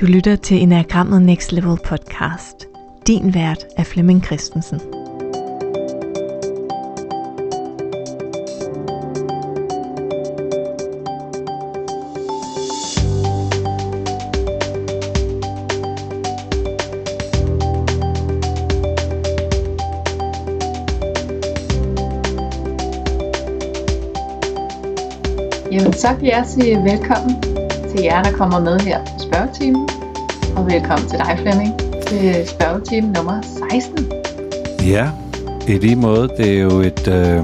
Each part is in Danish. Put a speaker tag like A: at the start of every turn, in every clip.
A: Du lytter til Enagrammet Next Level podcast. Din vært er Flemming Christensen.
B: Jamen, så vil jeg sige velkommen til jer, der kommer med her spørgetimen. Og velkommen til dig, Flemming, til spørgetime nummer 16.
C: Ja, i lige måde. Det er jo et... Øh,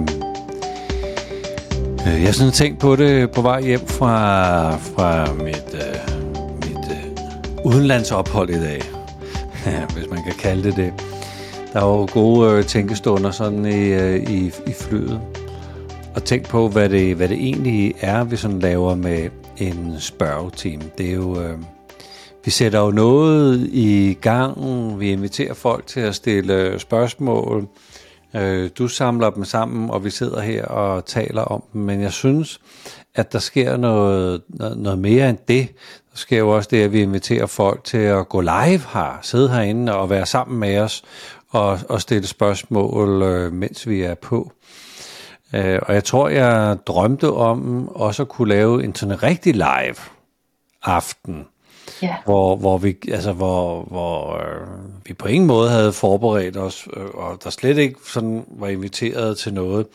C: øh, jeg har sådan tænkt på det på vej hjem fra, fra mit, øh, mit øh, udenlandsophold i dag. Hvis man kan kalde det det. Der er jo gode øh, tænkestunder sådan i, øh, i, i flyet. Og tænk på, hvad det, hvad det egentlig er, vi sådan laver med en spørgeteam. Det er jo... Øh, vi sætter jo noget i gang. Vi inviterer folk til at stille spørgsmål. Øh, du samler dem sammen, og vi sidder her og taler om dem. Men jeg synes, at der sker noget, noget mere end det. Der sker jo også det, at vi inviterer folk til at gå live her, sidde herinde og være sammen med os og, og stille spørgsmål, øh, mens vi er på. Øh, og jeg tror, jeg drømte om også at kunne lave en sådan rigtig live aften. Ja. Hvor, hvor, vi, altså, hvor, hvor øh, vi på ingen måde havde forberedt os, øh, og der slet ikke sådan var inviteret til noget,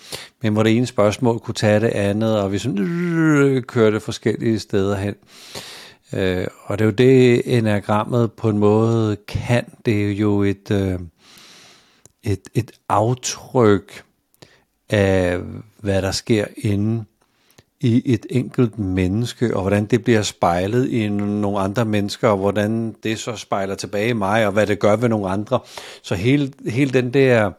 C: men hvor det ene spørgsmål kunne tage det andet, og vi sådan øh, kørte forskellige steder hen. Øh, og det er jo det, enagrammet på en måde kan. Det er jo et, øh, et, et aftryk af, hvad der sker inde i et enkelt menneske, og hvordan det bliver spejlet i nogle andre mennesker, og hvordan det så spejler tilbage i mig, og hvad det gør ved nogle andre. Så hele, hele den der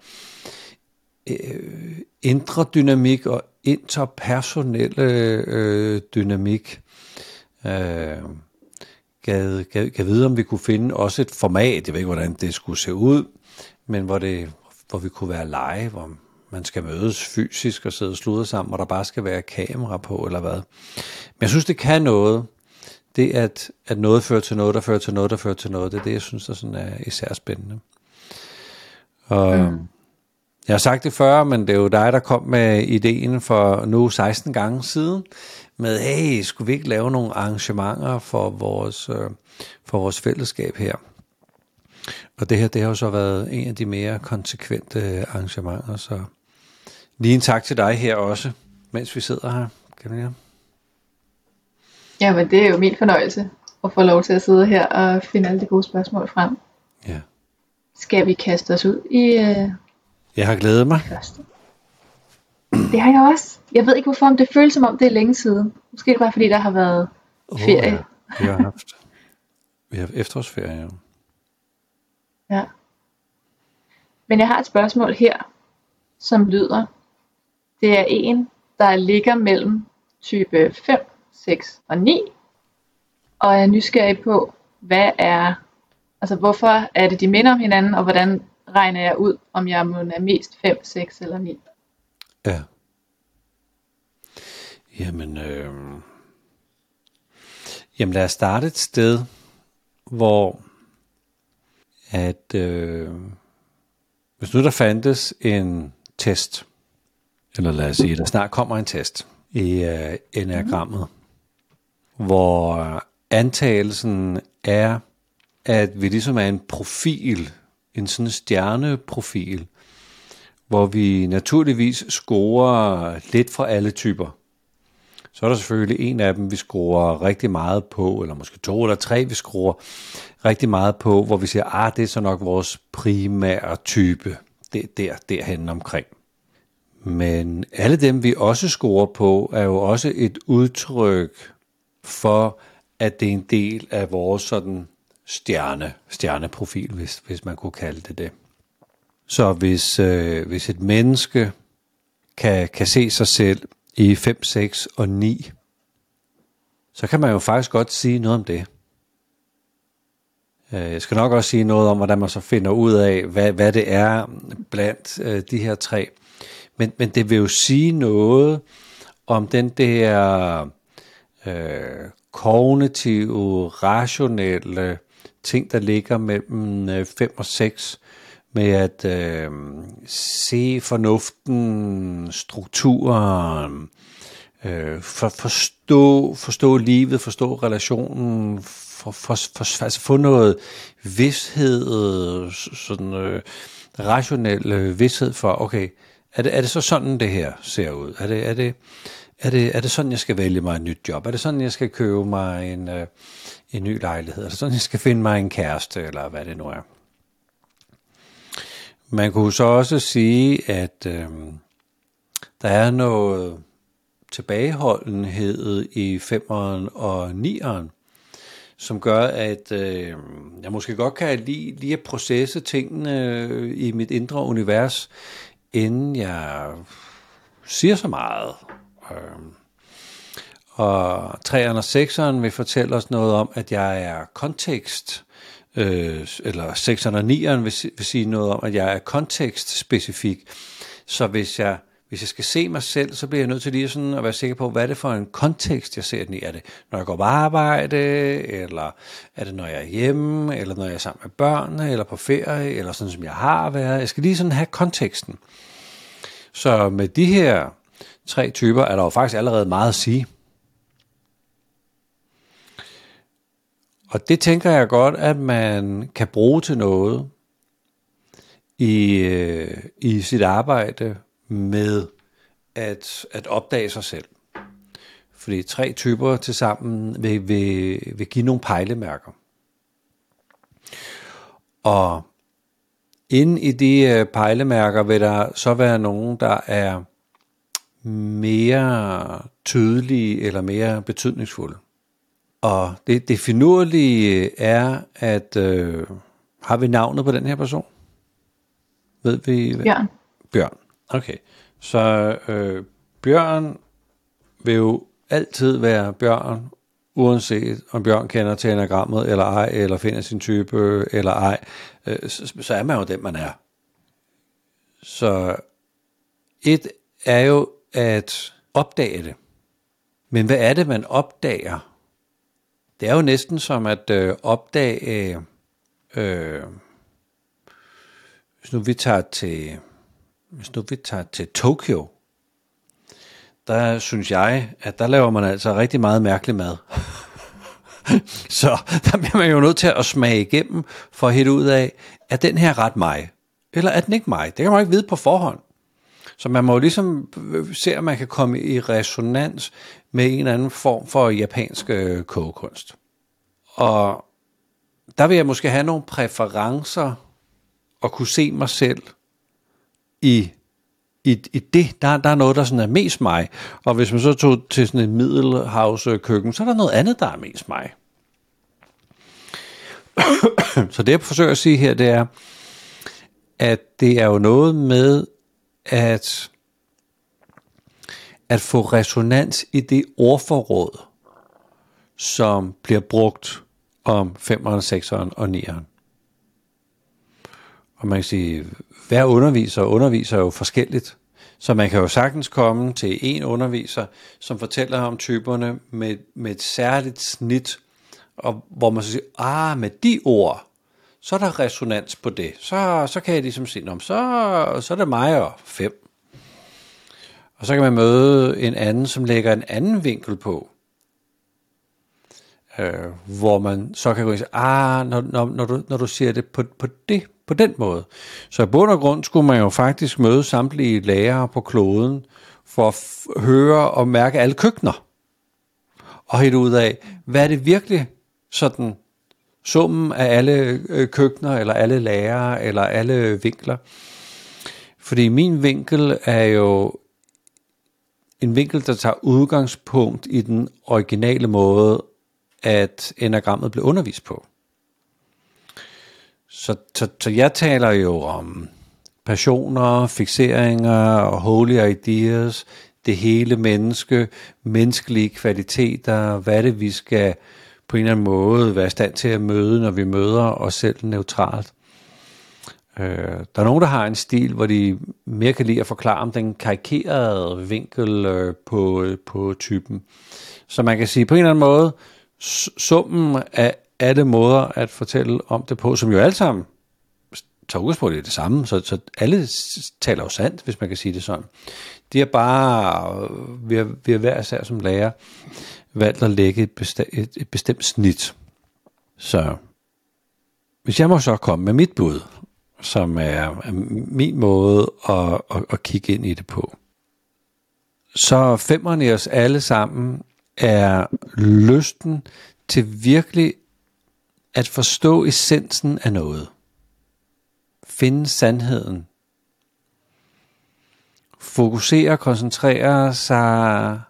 C: øh, indre dynamik og interpersonelle øh, dynamik, øh, kan, gav, gav vide, om vi kunne finde også et format, jeg ved ikke, hvordan det skulle se ud, men hvor, det, hvor vi kunne være live, hvor man skal mødes fysisk og sidde og sludre sammen, og der bare skal være kamera på, eller hvad. Men jeg synes, det kan noget. Det at, at noget fører til noget, der fører til noget, der fører til noget, det er det, jeg synes, der sådan er især spændende. Og mm. jeg har sagt det før, men det er jo dig, der kom med ideen for nu 16 gange siden, med, hey, skulle vi ikke lave nogle arrangementer for vores, øh, for vores fællesskab her? Og det her, det har jo så været en af de mere konsekvente arrangementer, så Lige en tak til dig her også, mens vi sidder her. Kan
B: Ja, men det er jo min fornøjelse at få lov til at sidde her og finde alle de gode spørgsmål frem.
C: Ja.
B: Skal vi kaste os ud i... Uh,
C: jeg har glædet mig.
B: Første. Det har jeg også. Jeg ved ikke hvorfor, om det føles som om det er længe siden. Måske det bare fordi, der har været ferie. Oh,
C: ja. Vi har haft, vi har haft efterårsferie, ja.
B: Ja. Men jeg har et spørgsmål her, som lyder, det er en, der ligger mellem type 5, 6 og 9, og er nysgerrig på, hvad er, altså hvorfor er det, de minder om hinanden, og hvordan regner jeg ud, om jeg er mest 5, 6 eller 9.
C: Ja. Jamen, øh... Jamen lad os starte et sted, hvor at øh... hvis nu der fandtes en test, eller lad os sige, der snart kommer en test i øh, enagrammet, mm. hvor antagelsen er, at vi ligesom er en profil, en sådan stjerneprofil, hvor vi naturligvis scorer lidt fra alle typer. Så er der selvfølgelig en af dem, vi scorer rigtig meget på, eller måske to eller tre, vi scorer rigtig meget på, hvor vi siger, ah, det er så nok vores primære type. Det der, derhen omkring. Men alle dem, vi også scorer på, er jo også et udtryk for, at det er en del af vores sådan stjerne, stjerneprofil, hvis, hvis man kunne kalde det det. Så hvis, øh, hvis et menneske kan, kan se sig selv i 5, 6 og 9, så kan man jo faktisk godt sige noget om det. Øh, jeg skal nok også sige noget om, hvordan man så finder ud af, hvad, hvad det er blandt øh, de her tre. Men, men det vil jo sige noget om den der øh, kognitive, rationelle ting, der ligger mellem øh, 5 og 6, med at øh, se fornuften, strukturen, øh, for, forstå, forstå livet, forstå relationen, for, for, for, altså få noget vidshed, sådan øh, rationel øh, vidshed for, okay, er det, er det så sådan, det her ser ud? Er det, er det, er det, er det sådan, jeg skal vælge mig et nyt job? Er det sådan, jeg skal købe mig en, øh, en ny lejlighed? Er det sådan, jeg skal finde mig en kæreste, eller hvad det nu er? Man kunne så også sige, at øh, der er noget tilbageholdenhed i 5'eren og 9'eren, som gør, at øh, jeg måske godt kan lide lige at processe tingene øh, i mit indre univers, inden jeg siger så meget. Øhm, og 3'eren og 6'eren vil fortælle os noget om, at jeg er kontekst, øh, eller 6'eren og 9'eren vil, vil sige noget om, at jeg er kontekstspecifik. Så hvis jeg hvis jeg skal se mig selv, så bliver jeg nødt til lige sådan at være sikker på, hvad er det for en kontekst, jeg ser den i. Er det, når jeg går på arbejde, eller er det, når jeg er hjemme, eller når jeg er sammen med børnene, eller på ferie, eller sådan, som jeg har været. Jeg skal lige sådan have konteksten. Så med de her tre typer er der jo faktisk allerede meget at sige. Og det tænker jeg godt, at man kan bruge til noget i, øh, i sit arbejde med at, at opdage sig selv. Fordi tre typer til sammen vil, vil, vil give nogle pejlemærker. Og inde i de øh, pejlemærker vil der så være nogen, der er mere tydelige eller mere betydningsfulde. Og det, det finurlige er, at øh, har vi navnet på den her person? Ved vi?
B: Bjørn.
C: Bjørn. Okay. Så øh, Bjørn vil jo altid være Bjørn, uanset om Bjørn kender til anagrammet eller ej, eller finder sin type øh, eller ej, øh, så, så er man jo den, man er. Så et er jo at opdage det. Men hvad er det, man opdager? Det er jo næsten som at øh, opdage, øh, hvis nu vi tager til hvis nu vi tager til Tokyo, der synes jeg, at der laver man altså rigtig meget mærkelig mad. så der bliver man jo nødt til at smage igennem for at hætte ud af, er den her ret mig? Eller er den ikke mig? Det kan man ikke vide på forhånd. Så man må jo ligesom øh, se, om man kan komme i resonans med en eller anden form for japansk øh, kogekunst. Og der vil jeg måske have nogle præferencer og kunne se mig selv i, i, i det, der, der er noget, der sådan er mest mig. Og hvis man så tog til sådan et middelhavskøkken, så er der noget andet, der er mest mig. så det jeg forsøger at sige her, det er, at det er jo noget med at, at få resonans i det ordforråd, som bliver brugt om 5'eren, 6'eren og 9'eren. Og man kan sige, hver underviser underviser jo forskelligt. Så man kan jo sagtens komme til en underviser, som fortæller om typerne med, med et særligt snit, og hvor man så siger, ah, med de ord, så er der resonans på det. Så, så kan jeg ligesom sige, så, så er det mig og fem. Og så kan man møde en anden, som lægger en anden vinkel på. Øh, hvor man så kan gå ind og sige, ah, når, når, når, du, når du siger det på, på det på den måde. Så i bund og grund skulle man jo faktisk møde samtlige lærere på kloden for at høre og mærke alle køkkener. Og helt ud af, hvad er det virkelig sådan summen af alle øh, køkkener, eller alle lærere, eller alle vinkler. Fordi min vinkel er jo en vinkel, der tager udgangspunkt i den originale måde, at enagrammet blev undervist på. Så, så, så jeg taler jo om passioner, fixeringer og holy ideas, det hele menneske, menneskelige kvaliteter, hvad det vi skal på en eller anden måde være i stand til at møde, når vi møder os selv neutralt. Øh, der er nogen, der har en stil, hvor de mere kan lide at forklare om den karikerede vinkel øh, på, på typen. Så man kan sige på en eller anden måde, summen af alle måder at fortælle om det på, som jo alle sammen tager udgangspunkt i det samme, så, så alle taler jo sandt, hvis man kan sige det sådan. De er bare øh, vi vi hver især som lærer valgt at lægge et, et, et bestemt snit. Så hvis jeg må så komme med mit bud, som er min måde at, at, at kigge ind i det på, så femmerne i os alle sammen er lysten til virkelig at forstå essensen af noget. Finde sandheden. Fokusere, koncentrere sig,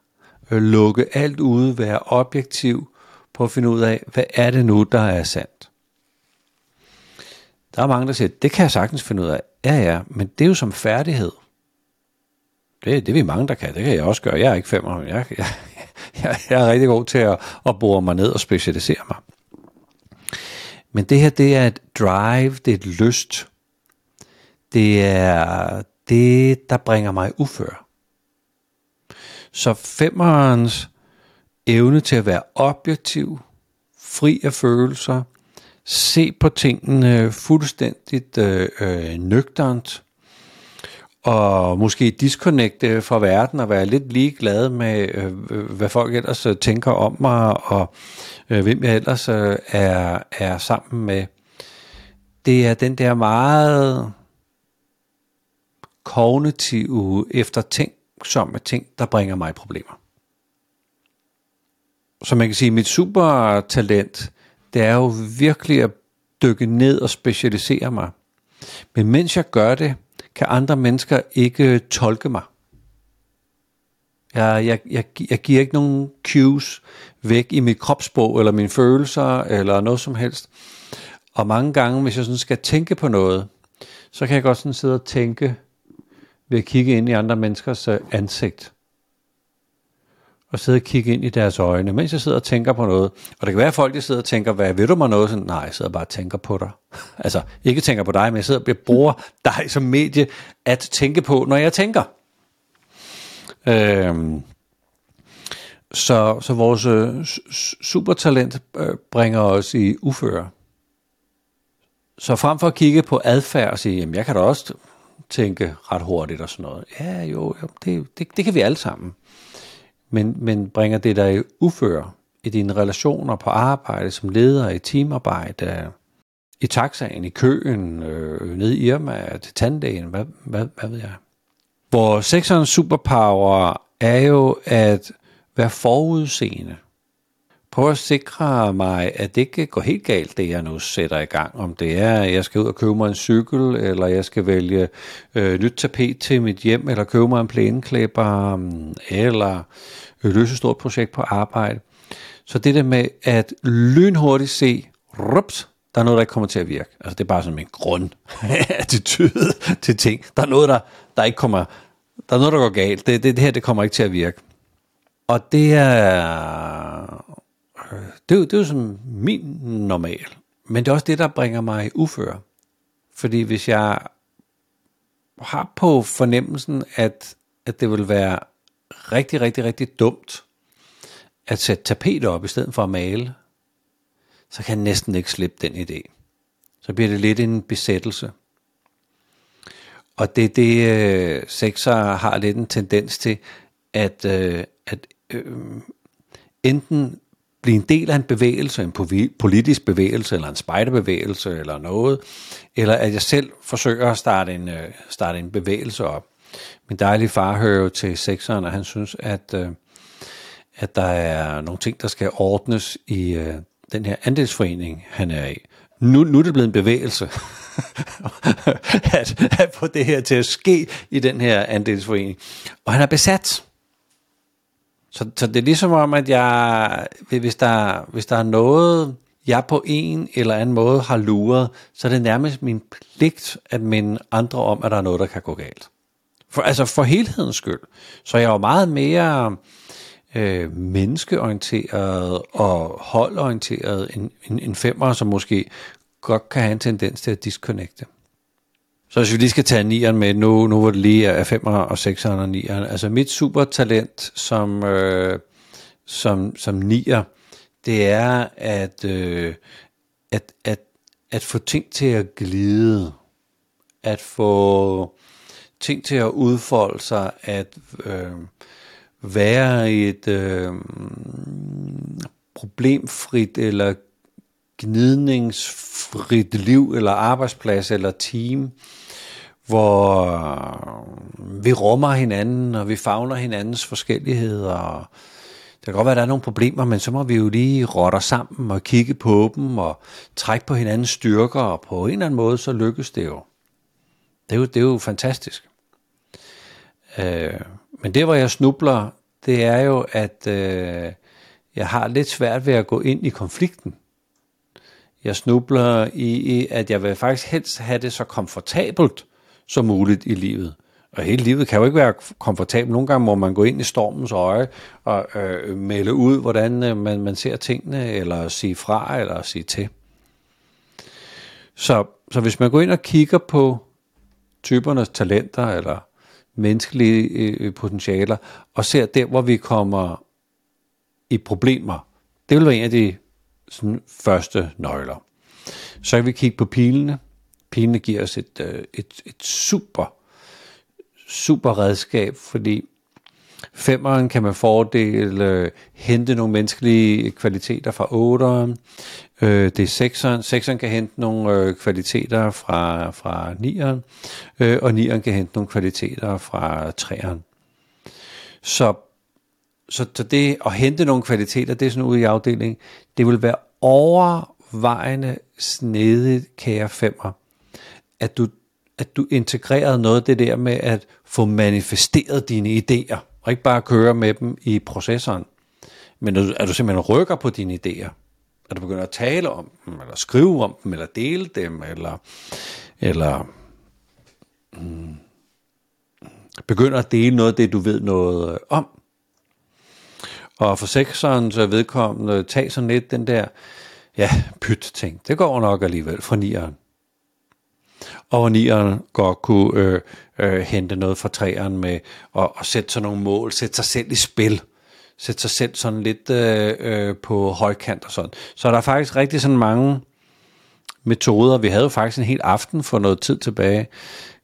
C: øh, lukke alt ude, være objektiv på at finde ud af, hvad er det nu, der er sandt. Der er mange, der siger, det kan jeg sagtens finde ud af. Ja, ja, men det er jo som færdighed. Det, det er vi mange, der kan. Det kan jeg også gøre. Jeg er ikke femmer. Jeg, jeg, jeg, jeg er rigtig god til at, at bore mig ned og specialisere mig. Men det her, det er et drive, det er et lyst. Det er det, der bringer mig ufør. Så femmerens evne til at være objektiv, fri af følelser, se på tingene fuldstændigt øh, øh, nøgternt, og måske disconnecte fra verden og være lidt ligeglad med, øh, øh, hvad folk ellers øh, tænker om mig, og øh, hvem jeg ellers øh, er, er sammen med. Det er den der meget kognitive, eftertænksomme ting, der bringer mig problemer. Så man kan sige, at mit supertalent, det er jo virkelig at dykke ned og specialisere mig. Men mens jeg gør det, kan andre mennesker ikke tolke mig. Jeg, jeg, jeg, jeg giver ikke nogen cues væk i mit kropssprog, eller mine følelser, eller noget som helst. Og mange gange, hvis jeg sådan skal tænke på noget, så kan jeg godt sådan sidde og tænke ved at kigge ind i andre menneskers øh, ansigt. Og sidde og kigge ind i deres øjne, mens jeg sidder og tænker på noget. Og det kan være, at folk der sidder og tænker, hvad ved du mig noget? Sådan, nej, jeg sidder bare og tænker på dig. altså, ikke tænker på dig, men jeg sidder og bruger dig som medie at tænke på, når jeg tænker. Øhm, så, så vores øh, supertalent øh, bringer os i uføre. Så frem for at kigge på adfærd og sige, jamen jeg kan da også tænke ret hurtigt og sådan noget. Ja, jo, jo det, det, det kan vi alle sammen. Men, men bringer det dig i uføre i dine relationer på arbejde, som leder i teamarbejde, i taxaen, i køen, øh, nede i Irma, til tandlægen, hvad, hvad, hvad ved jeg. Hvor sekserens superpower er jo at være forudseende prøve at sikre mig, at det ikke går helt galt, det jeg nu sætter i gang. Om det er, at jeg skal ud og købe mig en cykel, eller jeg skal vælge øh, nyt tapet til mit hjem, eller købe mig en plæneklipper, mm, eller løse et stort projekt på arbejde. Så det der med at lynhurtigt se, rups, der er noget, der ikke kommer til at virke. Altså det er bare sådan en grundattitude til ting. Der er noget, der, der ikke kommer, der er noget, der går galt. Det, det, det her, det kommer ikke til at virke. Og det er, det er, jo, det er jo som min normal. Men det er også det, der bringer mig ufør. Fordi hvis jeg har på fornemmelsen, at, at det vil være rigtig, rigtig, rigtig dumt at sætte tapet op i stedet for at male, så kan jeg næsten ikke slippe den idé. Så bliver det lidt en besættelse. Og det er det, øh, sexer har lidt en tendens til, at, øh, at øh, enten blive en del af en bevægelse, en politisk bevægelse, eller en spejderbevægelse, eller noget, eller at jeg selv forsøger at starte en, øh, starte en bevægelse op. Min dejlige far hører jo til sekseren, og han synes, at, øh, at der er nogle ting, der skal ordnes i øh, den her andelsforening, han er i. Nu, nu er det blevet en bevægelse at, at få det her til at ske i den her andelsforening. Og han er besat. Så, så det er ligesom om, at jeg, hvis der, hvis der er noget, jeg på en eller anden måde har luret, så er det nærmest min pligt at minde andre om, at der er noget, der kan gå galt. For, altså for helhedens skyld. Så jeg er jo meget mere øh, menneskeorienteret og holdorienteret end en, en femmer, som måske godt kan have en tendens til at disconnecte. Så hvis vi lige skal tage nieren med, nu, nu hvor det lige er 5'eren og 6'eren og 9'eren. Altså mit supertalent som, øh, som, som nier, det er at, øh, at, at, at få ting til at glide. At få ting til at udfolde sig. At øh, være i et øh, problemfrit eller gnidningsfrit liv eller arbejdsplads eller team, hvor øh, vi rummer hinanden, og vi fagner hinandens forskelligheder. Og det kan godt være, at der er nogle problemer, men så må vi jo lige rotte sammen og kigge på dem og trække på hinandens styrker, og på en eller anden måde, så lykkes det jo. Det er jo, det er jo fantastisk. Øh, men det, hvor jeg snubler, det er jo, at øh, jeg har lidt svært ved at gå ind i konflikten. Jeg snubler i, i, at jeg vil faktisk helst have det så komfortabelt som muligt i livet. Og hele livet kan jo ikke være komfortabelt. Nogle gange må man gå ind i stormens øje og øh, melde ud, hvordan øh, man, man ser tingene, eller sige fra, eller sige til. Så, så hvis man går ind og kigger på typernes talenter, eller menneskelige øh, potentialer, og ser der, hvor vi kommer i problemer, det vil være en af de sådan, første nøgler. Så kan vi kigge på pilene. Pilene giver os et, øh, et, et super, super redskab, fordi Femeren kan man fordele øh, hente nogle menneskelige kvaliteter fra otteren. Øh, det er sekseren. Sekseren kan hente nogle øh, kvaliteter fra, fra nieren, øh, og nieren kan hente nogle kvaliteter fra træeren. Så, så, så det at hente nogle kvaliteter, det er sådan ude i afdelingen, det vil være overvejende snedigt, kære femmer, at du, at du integrerede noget af det der med at få manifesteret dine idéer og ikke bare køre med dem i processoren, men at du simpelthen rykker på dine idéer, at du begynder at tale om dem, eller skrive om dem, eller dele dem, eller, eller mm, begynder at dele noget af det, du ved noget øh, om. Og for sekseren så vedkommende, tag sådan lidt den der, ja, pyt ting. Det går nok alligevel for nieren og hvor nieren godt kunne øh, øh, hente noget fra træerne med og, og sætte sådan nogle mål, sætte sig selv i spil, sætte sig selv sådan lidt øh, øh, på højkant og sådan. Så der er faktisk rigtig sådan mange metoder. Vi havde jo faktisk en hel aften for noget tid tilbage,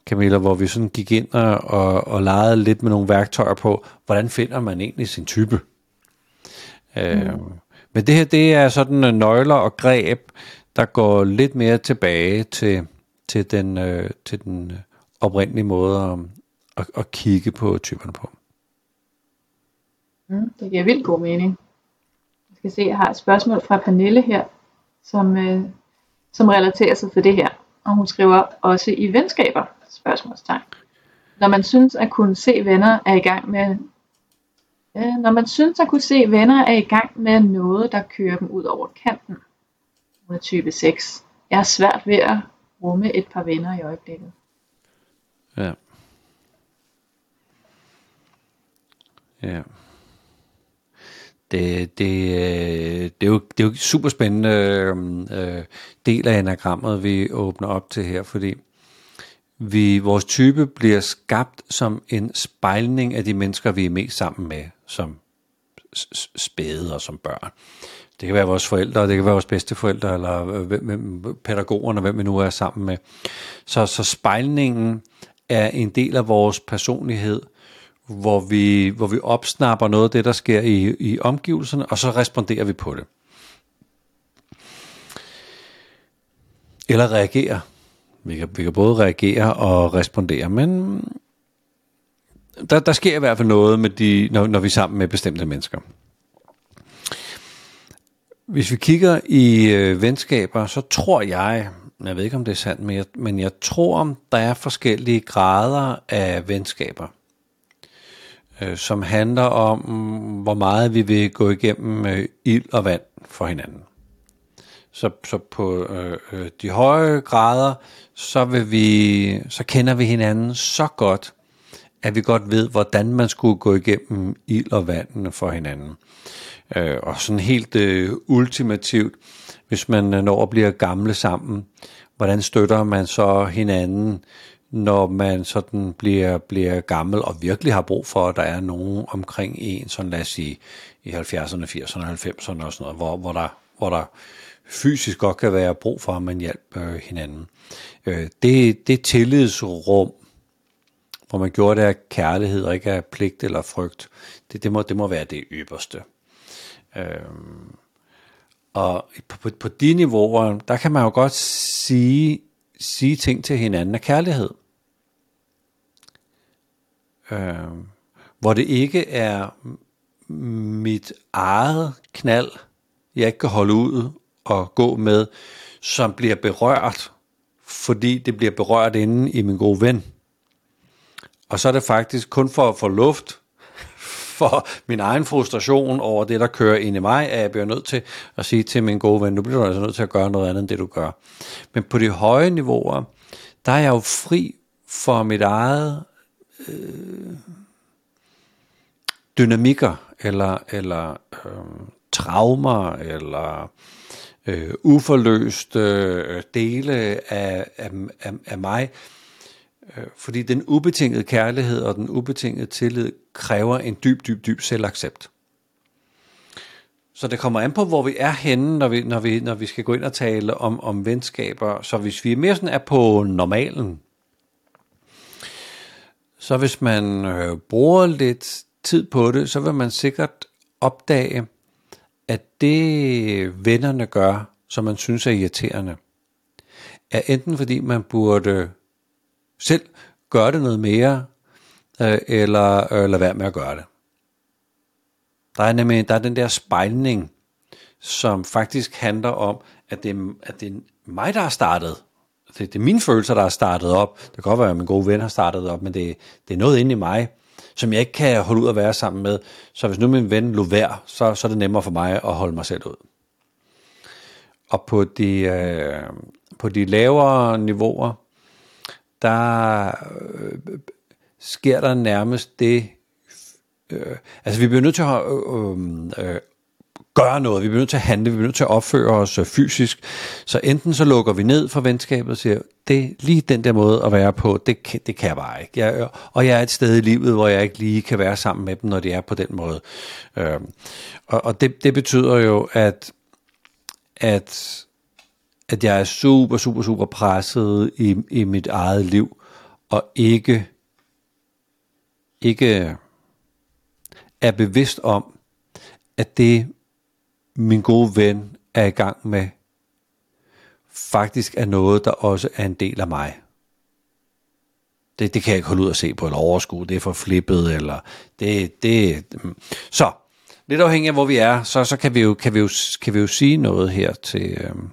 C: Camilla, hvor vi sådan gik ind og, og, og legede lidt med nogle værktøjer på, hvordan finder man egentlig sin type. Øh, mm. Øh, men det her, det er sådan nøgler og greb, der går lidt mere tilbage til, til den, øh, til den øh, oprindelige måde at, at, at kigge på typerne på.
B: Mm, det giver vildt god mening. Jeg skal se, jeg har et spørgsmål fra Pernille her, som, øh, som relaterer sig til det her. Og hun skriver også i venskaber, spørgsmålstegn. Når man synes at kunne se venner er i gang med øh, når man synes at kunne se venner er i gang med noget, der kører dem ud over kanten. Hun er type 6. Jeg er svært ved at rumme et par venner i øjeblikket.
C: Ja. Ja. Det, det, det, er jo, det er jo super spændende øh, øh, del af anagrammet, vi åbner op til her, fordi vi, vores type bliver skabt som en spejlning af de mennesker, vi er mest sammen med, som spæde og som børn. Det kan være vores forældre, det kan være vores bedsteforældre, eller øh, hvem, pædagogerne, hvem vi nu er sammen med. Så, så spejlningen er en del af vores personlighed, hvor vi, hvor vi opsnapper noget af det, der sker i, i omgivelserne, og så responderer vi på det. Eller reagerer. Vi kan, vi kan både reagere og respondere, men der, der sker i hvert fald noget, med de, når, når vi er sammen med bestemte mennesker. Hvis vi kigger i øh, venskaber, så tror jeg, jeg ved ikke om det er sandt, men jeg, men jeg tror, der er forskellige grader af venskaber, øh, som handler om, hvor meget vi vil gå igennem øh, ild og vand for hinanden. Så, så på øh, øh, de høje grader, så, vil vi, så kender vi hinanden så godt, at vi godt ved, hvordan man skulle gå igennem ild og vand for hinanden. Øh, og sådan helt øh, ultimativt, hvis man øh, når at blive gamle sammen, hvordan støtter man så hinanden når man sådan bliver, bliver gammel og virkelig har brug for, at der er nogen omkring en, sådan lad os sige, i 70'erne, 80'erne, 90'erne og sådan noget, hvor, hvor, der, hvor der fysisk godt kan være brug for, at man hjælper øh, hinanden. Øh, det, det tillidsrum, hvor man gjorde det af kærlighed og ikke af pligt eller frygt, det, det, må, det må være det ypperste. Øhm, og på, på, på de niveauer, der kan man jo godt sige, sige ting til hinanden af kærlighed. Øhm, hvor det ikke er mit eget knald, jeg ikke kan holde ud og gå med, som bliver berørt, fordi det bliver berørt inde i min gode ven. Og så er det faktisk kun for at få luft for min egen frustration over det, der kører ind i mig, at jeg bliver nødt til at sige til min gode ven, nu bliver du altså nødt til at gøre noget andet end det, du gør. Men på de høje niveauer, der er jeg jo fri for mit eget øh, dynamikker, eller, eller øh, traumer, eller øh, uforløste øh, dele af, af, af, af mig, Øh, fordi den ubetingede kærlighed og den ubetingede tillid kræver en dyb, dyb, dyb selvaccept. Så det kommer an på, hvor vi er henne, når vi, når vi, når vi skal gå ind og tale om, om venskaber. Så hvis vi mere sådan er på normalen, så hvis man øh, bruger lidt tid på det, så vil man sikkert opdage, at det vennerne gør, som man synes er irriterende, er enten fordi man burde selv gøre det noget mere, øh, eller øh, lade være med at gøre det. Der er nemlig der er den der spejling, som faktisk handler om, at det, er, at det er mig, der har startet. Det, det er mine følelser, der har startet op. Det kan godt være, at min gode ven har startet op, men det, det er noget inde i mig, som jeg ikke kan holde ud at være sammen med. Så hvis nu min ven lå være, så, så er det nemmere for mig at holde mig selv ud. Og på de, øh, på de lavere niveauer, der øh, sker der nærmest det, øh, altså vi bliver nødt til at øh, øh, gøre noget, vi bliver nødt til at handle, vi bliver nødt til at opføre os øh, fysisk, så enten så lukker vi ned for venskabet og siger, det lige den der måde at være på, det, det kan jeg bare ikke. Jeg, og jeg er et sted i livet, hvor jeg ikke lige kan være sammen med dem, når de er på den måde. Øh, og og det, det betyder jo, at, at at jeg er super, super, super presset i, i mit eget liv, og ikke, ikke er bevidst om, at det min gode ven er i gang med, faktisk er noget, der også er en del af mig. Det, det kan jeg ikke holde ud at se på, eller overskue, det er for flippet, eller det, det, mm. så, lidt afhængig af hvor vi er, så, så kan, vi jo, kan, vi jo, kan vi jo sige noget her til, øhm,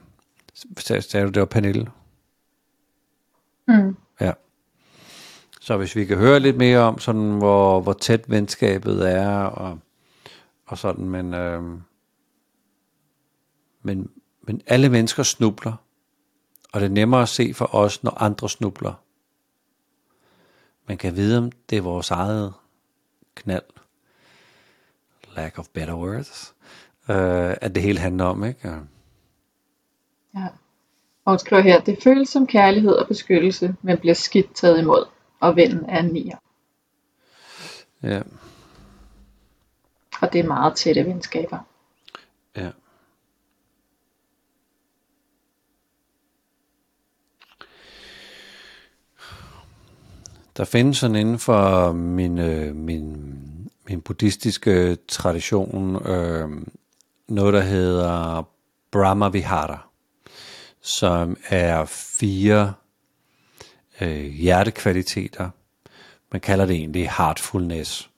C: Sagde du, det var Pernille?
B: Mm.
C: Ja. Så hvis vi kan høre lidt mere om, sådan, hvor, hvor tæt venskabet er, og, og sådan, men, øh, men, men alle mennesker snubler, og det er nemmere at se for os, når andre snubler. Man kan vide, om det er vores eget knald, lack of better words, øh, at det hele handler om, ikke?
B: Ja. Og hun skriver her, det føles som kærlighed og beskyttelse, men bliver skidt taget imod. Og vennen er en nier.
C: Ja.
B: Og det er meget tætte venskaber.
C: Ja. Der findes sådan inden for min, øh, min, min buddhistiske tradition øh, noget, der hedder Brahma Vihara som er fire øh, hjertekvaliteter. Man kalder det egentlig heartfulness.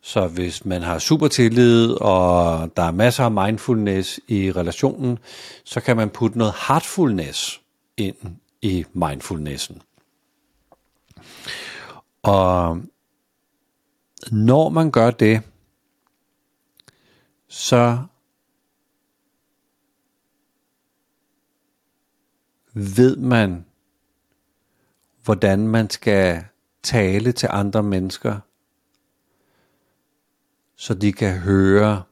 C: Så hvis man har super tillid, og der er masser af mindfulness i relationen, så kan man putte noget heartfulness ind i mindfulnessen. Og når man gør det, så ved man, hvordan man skal tale til andre mennesker, så de kan høre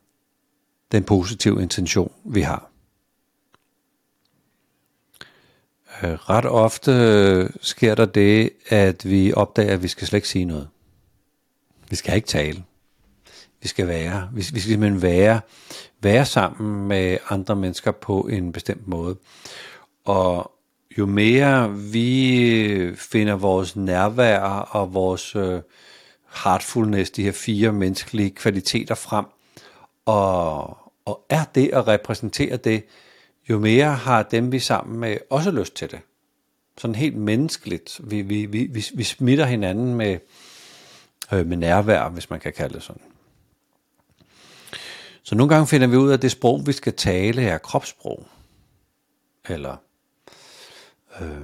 C: den positive intention, vi har. Øh, ret ofte sker der det, at vi opdager, at vi skal slet ikke sige noget. Vi skal ikke tale. Vi skal være. Vi, vi skal simpelthen være, være sammen med andre mennesker på en bestemt måde. Og jo mere vi finder vores nærvær og vores øh, heartfulness, de her fire menneskelige kvaliteter frem, og, og er det at repræsentere det, jo mere har dem vi sammen med også lyst til det. Sådan helt menneskeligt. Vi, vi, vi, vi, vi smitter hinanden med, øh, med nærvær, hvis man kan kalde det sådan. Så nogle gange finder vi ud af, at det sprog, vi skal tale, er kropssprog. Eller øh,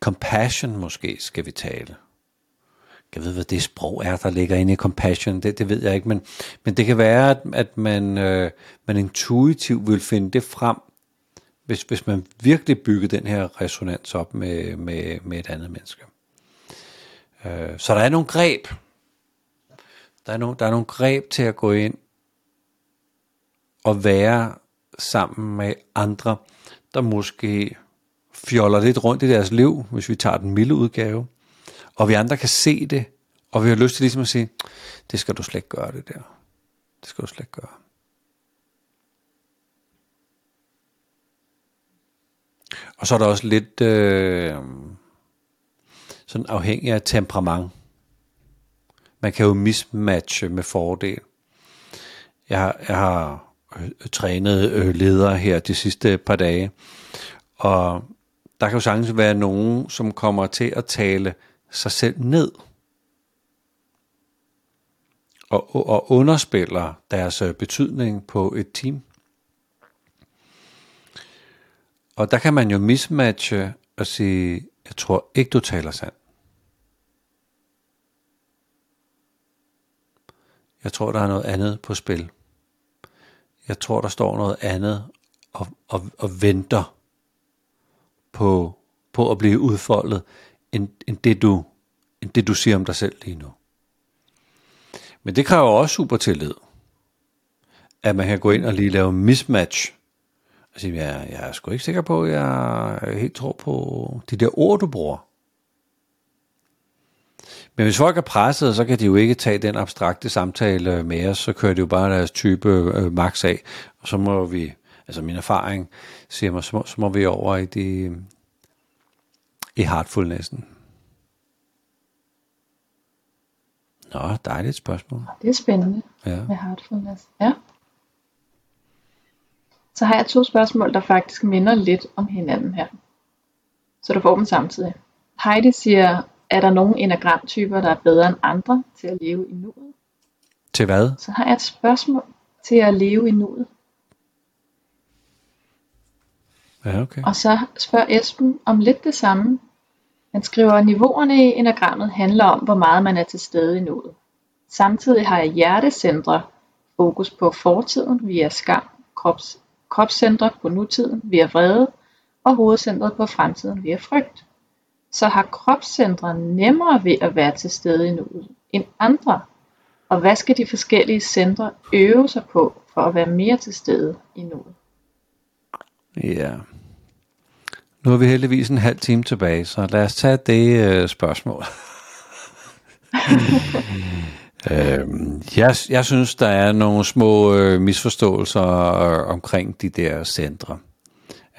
C: compassion måske skal vi tale. Jeg ved, hvad det sprog er, der ligger inde i compassion, det, det ved jeg ikke, men, men det kan være, at, at man, øh, man intuitivt vil finde det frem, hvis, hvis man virkelig bygger den her resonans op med, med, med et andet menneske. Øh, så der er nogle greb. Der er, nogle, der er nogle greb til at gå ind og være sammen med andre, der måske fjoller lidt rundt i deres liv, hvis vi tager den milde udgave, og vi andre kan se det, og vi har lyst til ligesom at sige, det skal du slet ikke gøre det der. Det skal du slet ikke gøre. Og så er der også lidt øh, sådan afhængig af temperament. Man kan jo mismatche med fordel. Jeg har, jeg har øh, trænet øh, ledere her de sidste par dage, og der kan jo sagtens være nogen, som kommer til at tale sig selv ned og, og underspiller deres øh, betydning på et team. Og der kan man jo mismatche og sige, jeg tror ikke, du taler sandt. Jeg tror, der er noget andet på spil. Jeg tror, der står noget andet og, og, og venter på, på at blive udfoldet, end, end, det du, end det du siger om dig selv lige nu. Men det kræver også super tillid. At man kan gå ind og lige lave mismatch. Og sige, jeg, jeg er sgu ikke sikker på, at jeg helt tror på de der ord, du bruger. Men hvis folk er presset, så kan de jo ikke tage den abstrakte samtale med os, så kører de jo bare deres type øh, max af, og så må vi, altså min erfaring siger mig, så må, så må vi over i de, i heartfulnessen. Nå, dejligt spørgsmål.
B: Det er spændende
C: ja.
B: med heartfulness. Ja. Så har jeg to spørgsmål, der faktisk minder lidt om hinanden her. Så du får dem samtidig. Heidi siger, er der nogle enagramtyper, der er bedre end andre til at leve i nuet?
C: Til hvad?
B: Så har jeg et spørgsmål til at leve i nuet.
C: Ja, okay.
B: Og så spørger Esben om lidt det samme. Han skriver, at niveauerne i enagrammet handler om, hvor meget man er til stede i nuet. Samtidig har jeg hjertecentre fokus på fortiden via skam, krops, kropscentre på nutiden via vrede og hovedcentret på fremtiden via frygt. Så har kropscentre nemmere ved at være til stede i nuet end andre. Og hvad skal de forskellige centre øve sig på for at være mere til stede i nuet?
C: Ja. Nu har vi heldigvis en halv time tilbage, så lad os tage det øh, spørgsmål. øhm, jeg, jeg synes, der er nogle små øh, misforståelser øh, omkring de der centre.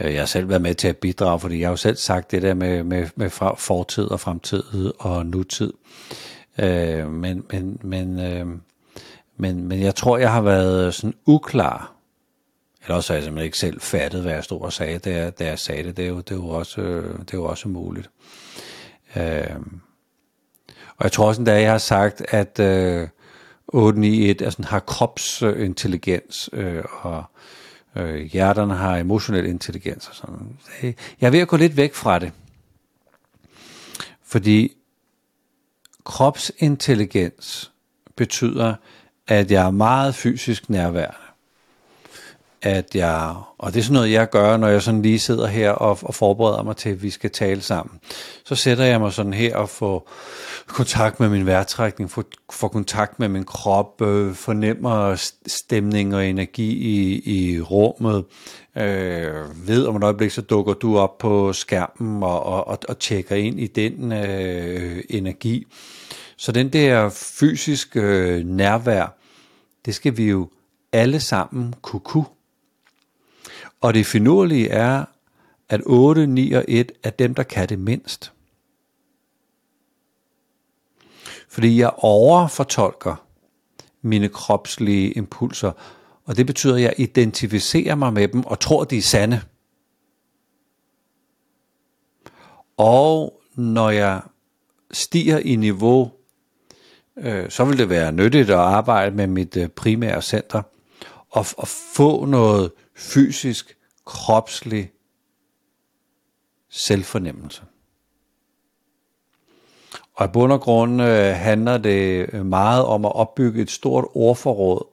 C: Øh, jeg har selv været med til at bidrage, fordi jeg har jo selv sagt det der med, med, med fortid og fremtid og nutid. Øh, men, men, men, øh, men, men jeg tror, jeg har været sådan uklar eller også har jeg simpelthen ikke selv fattet, hvad jeg stod og sagde, da jeg, da jeg sagde det. Det er jo, det er jo, også, øh, det er jo også muligt. Øh, og jeg tror også, at jeg har sagt, at øh, 891 altså, har kropsintelligens, øh, og øh, hjerterne har emotionel intelligens. Og sådan. Jeg er ved at gå lidt væk fra det. Fordi kropsintelligens betyder, at jeg er meget fysisk nærværende at jeg, og det er sådan noget, jeg gør, når jeg sådan lige sidder her og, og forbereder mig til, at vi skal tale sammen. Så sætter jeg mig sådan her og får kontakt med min vejrtrækning, får, får kontakt med min krop, øh, fornemmer stemning og energi i, i rummet, øh, ved om et øjeblik, så dukker du op på skærmen og, og, og, og tjekker ind i den øh, energi. Så den der fysiske øh, nærvær, det skal vi jo alle sammen kunne kunne. Og det finurlige er, at 8, 9 og 1 er dem, der kan det mindst. Fordi jeg overfortolker mine kropslige impulser, og det betyder, at jeg identificerer mig med dem og tror, de er sande. Og når jeg stiger i niveau, øh, så vil det være nyttigt at arbejde med mit øh, primære center og, og få noget fysisk, kropslig selvfornemmelse. Og i bund og grund øh, handler det øh, meget om at opbygge et stort ordforråd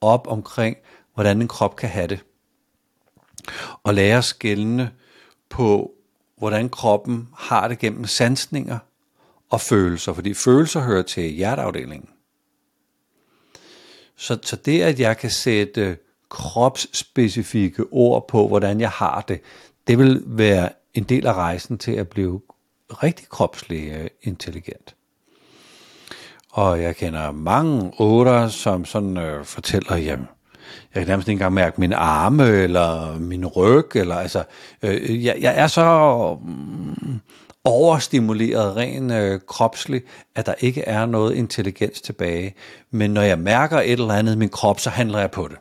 C: op omkring, hvordan en krop kan have det. Og lære at skælne på, hvordan kroppen har det gennem sansninger og følelser, fordi følelser hører til hjerteafdelingen. Så, så det, at jeg kan sætte kropsspecifikke ord på, hvordan jeg har det, det vil være en del af rejsen til at blive rigtig kropslig intelligent. Og jeg kender mange otter, som sådan øh, fortæller, jamen, jeg kan nærmest ikke engang mærke min arme, eller min ryg, eller altså, øh, jeg, jeg er så mm, overstimuleret ren øh, kropslig, at der ikke er noget intelligens tilbage. Men når jeg mærker et eller andet i min krop, så handler jeg på det.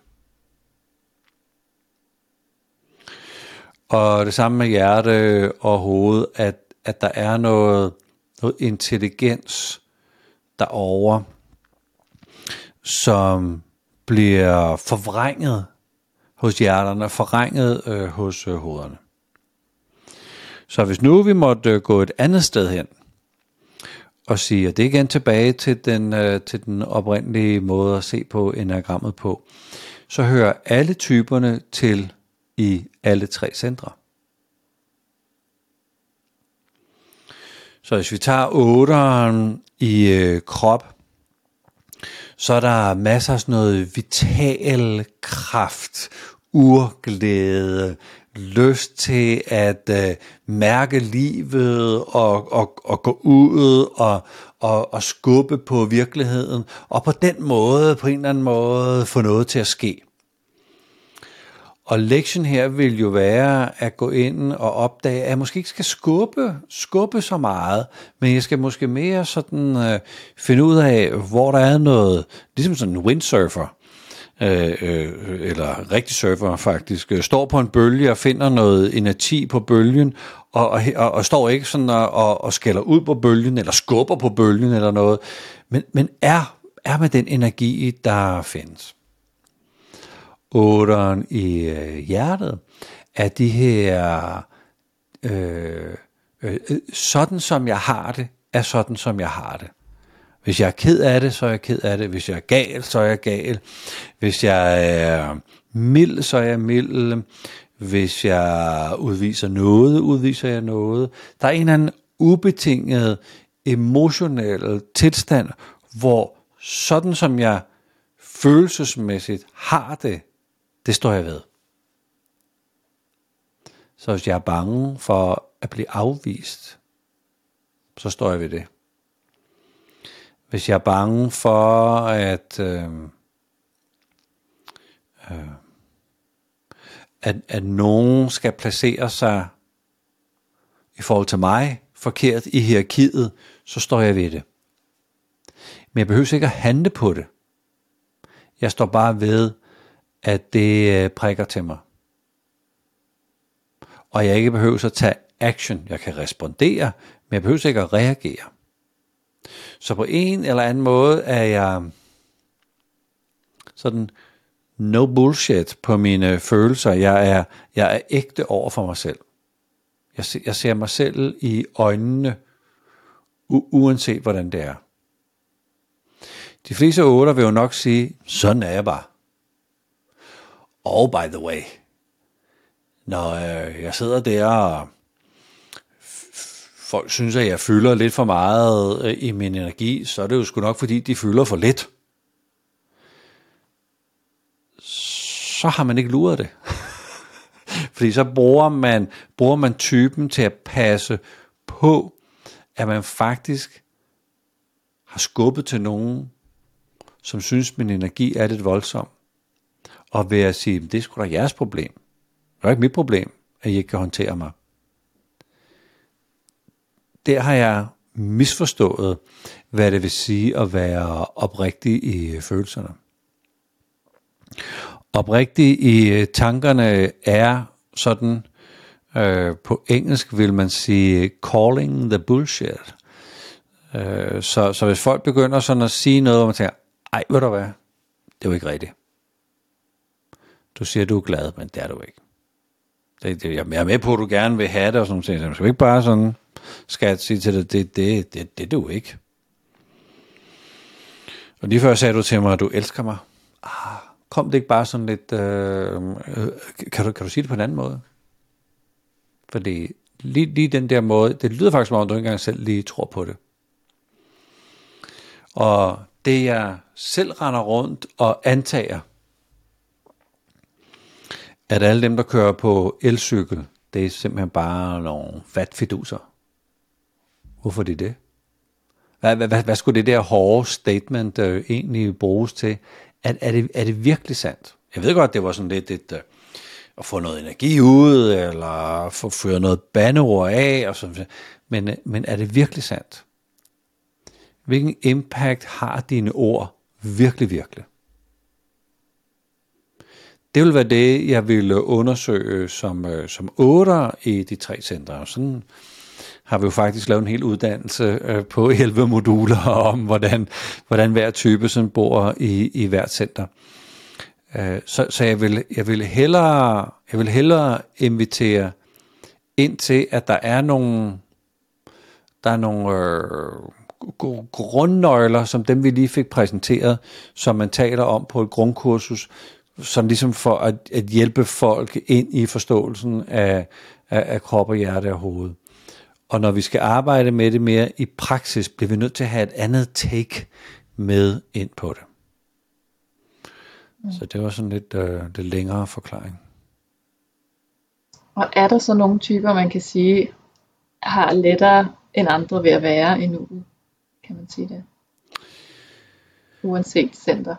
C: Og det samme med hjerte og hoved, at, at der er noget, noget intelligens derovre, som bliver forvrænget hos hjerterne, forvrænget øh, hos øh, hovederne. Så hvis nu vi måtte øh, gå et andet sted hen, og sige, at det er igen tilbage til den, øh, til den oprindelige måde at se på enagrammet på, så hører alle typerne til i alle tre centre. Så hvis vi tager 8'eren i øh, krop, så er der masser af sådan noget vital kraft, urglæde, lyst til at øh, mærke livet og, og, og gå ud og, og, og skubbe på virkeligheden, og på den måde, på en eller anden måde, få noget til at ske. Og lektion her vil jo være at gå ind og opdage, at jeg måske ikke skal skubbe, skubbe så meget, men jeg skal måske mere sådan øh, finde ud af, hvor der er noget, ligesom sådan en windsurfer, øh, øh, eller rigtig surfer faktisk, øh, står på en bølge og finder noget energi på bølgen, og, og, og, og står ikke sådan og, og, og skælder ud på bølgen, eller skubber på bølgen eller noget, men, men er, er med den energi, der findes otteren i øh, hjertet, at de her, øh, øh, øh, sådan som jeg har det, er sådan som jeg har det. Hvis jeg er ked af det, så er jeg ked af det. Hvis jeg er gal, så er jeg gal. Hvis jeg er mild, så er jeg mild. Hvis jeg udviser noget, udviser jeg noget. Der er en eller anden ubetinget emotionel tilstand, hvor sådan som jeg følelsesmæssigt har det, det står jeg ved. Så hvis jeg er bange for at blive afvist, så står jeg ved det. Hvis jeg er bange for at, øh, øh, at, at nogen skal placere sig i forhold til mig forkert i hierarkiet, så står jeg ved det. Men jeg behøver ikke at handle på det. Jeg står bare ved, at det øh, prikker til mig. Og jeg ikke behøver at tage action. Jeg kan respondere, men jeg behøver ikke at reagere. Så på en eller anden måde er jeg sådan no bullshit på mine følelser. Jeg er, jeg er ægte over for mig selv. Jeg, se, jeg ser mig selv i øjnene, u- uanset hvordan det er. De fleste otter vil jo nok sige, sådan er jeg bare. Og by the way, når øh, jeg sidder der og folk synes, at jeg fylder lidt for meget øh, i min energi, så er det jo sgu nok, fordi de fylder for lidt. Så har man ikke luret det. fordi så bruger man, bruger man typen til at passe på, at man faktisk har skubbet til nogen, som synes, min energi er lidt voldsom. Og ved at sige, det er sgu da jeres problem. Det er ikke mit problem, at I ikke kan håndtere mig. Der har jeg misforstået, hvad det vil sige at være oprigtig i øh, følelserne. Oprigtig i øh, tankerne er sådan, øh, på engelsk vil man sige calling the bullshit. Øh, så, så hvis folk begynder sådan at sige noget, hvor man tænker, ej, ved du hvad, det er jo ikke rigtigt. Du siger, du er glad, men det er du ikke. Det, det, jeg er med på, at du gerne vil have det, og sådan noget. Så skal ikke bare sådan, skal sige til dig, det, det, det, det er du ikke. Og lige før sagde du til mig, at du elsker mig. Ah, kom det ikke bare sådan lidt, øh, øh, kan, du, kan du sige det på en anden måde? Fordi lige, lige den der måde, det lyder faktisk som om, du ikke engang selv lige tror på det. Og det jeg selv render rundt og antager, at alle dem, der kører på elcykel, det er simpelthen bare nogle fatfiduser. Hvorfor er det det? Hvad, hvad, hvad skulle det der hårde statement øh, egentlig bruges til? Er, er, det, er det virkelig sandt? Jeg ved godt, det var sådan lidt et, øh, at få noget energi ud, eller få føre noget bandeord af, og sådan, men, øh, men er det virkelig sandt? Hvilken impact har dine ord virkelig, virkelig? Det vil være det, jeg ville undersøge som, øh, som otter i de tre centre. Sådan har vi jo faktisk lavet en hel uddannelse øh, på 11 moduler om, hvordan, hvordan hver type sådan bor i, i hvert center. Øh, så, så jeg vil, jeg vil hellere, jeg vil hellere invitere ind til, at der er nogle, der er nogle øh, grundnøgler, som dem vi lige fik præsenteret, som man taler om på et grundkursus, som ligesom for at, at hjælpe folk ind i forståelsen af, af, af krop og hjerte og hoved. Og når vi skal arbejde med det mere i praksis, bliver vi nødt til at have et andet take med ind på det. Mm. Så det var sådan lidt øh, det længere forklaring.
B: Og er der så nogle typer, man kan sige, har lettere end andre ved at være i nuet? Kan man sige det? Uanset center.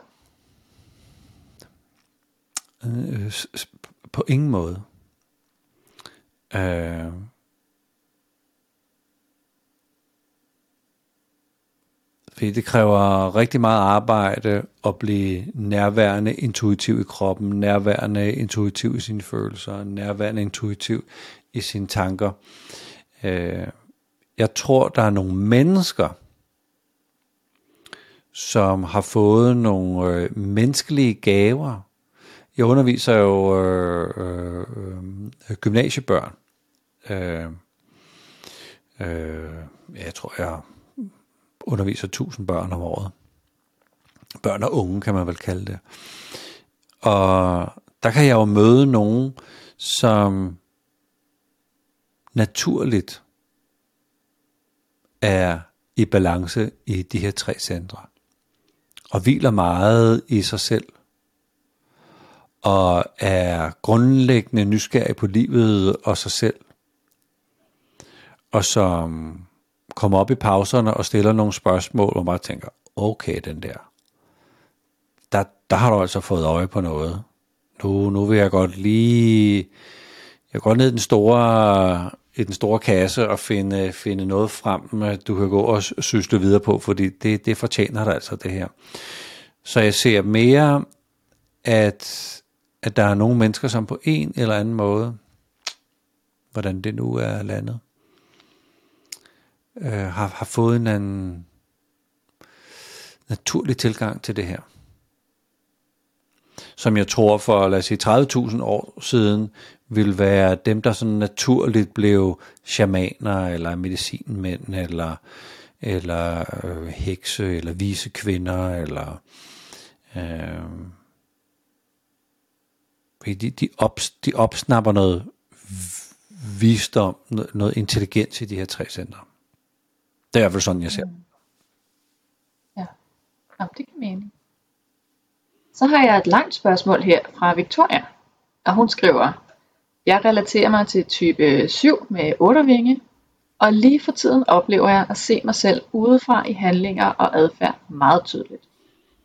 C: Øh, på ingen måde. Øh, fordi det kræver rigtig meget arbejde at blive nærværende intuitiv i kroppen, nærværende intuitiv i sine følelser, nærværende intuitiv i sine tanker. Øh, jeg tror, der er nogle mennesker, som har fået nogle øh, menneskelige gaver, jeg underviser jo øh, øh, øh gymnasiebørn. Øh, øh, jeg tror, jeg underviser tusind børn om året. Børn og unge, kan man vel kalde det. Og der kan jeg jo møde nogen, som naturligt er i balance i de her tre centre. Og hviler meget i sig selv og er grundlæggende nysgerrig på livet og sig selv, og som kommer op i pauserne og stiller nogle spørgsmål, hvor man tænker, okay, den der, der, der har du altså fået øje på noget. Nu, nu vil jeg godt lige, jeg går ned i den store, i den store kasse og finde, finde noget frem, du kan gå og sysle videre på, fordi det, det fortjener dig altså det her. Så jeg ser mere, at at der er nogle mennesker, som på en eller anden måde, hvordan det nu er landet, øh, har, har fået en anden naturlig tilgang til det her. Som jeg tror for, lad os sige, 30.000 år siden, vil være dem, der sådan naturligt blev shamaner, eller medicinmænd, eller, eller øh, hekse, eller vise kvinder, eller øh, de, de, ops, de opsnapper noget visdom, noget, noget intelligens i de her tre centre. Det er i hvert fald sådan, jeg ser. Mm.
B: Ja, Jamen, det kan mening. Så har jeg et langt spørgsmål her fra Victoria, og hun skriver, jeg relaterer mig til type 7 med 8 vinge, og lige for tiden oplever jeg at se mig selv udefra i handlinger og adfærd meget tydeligt.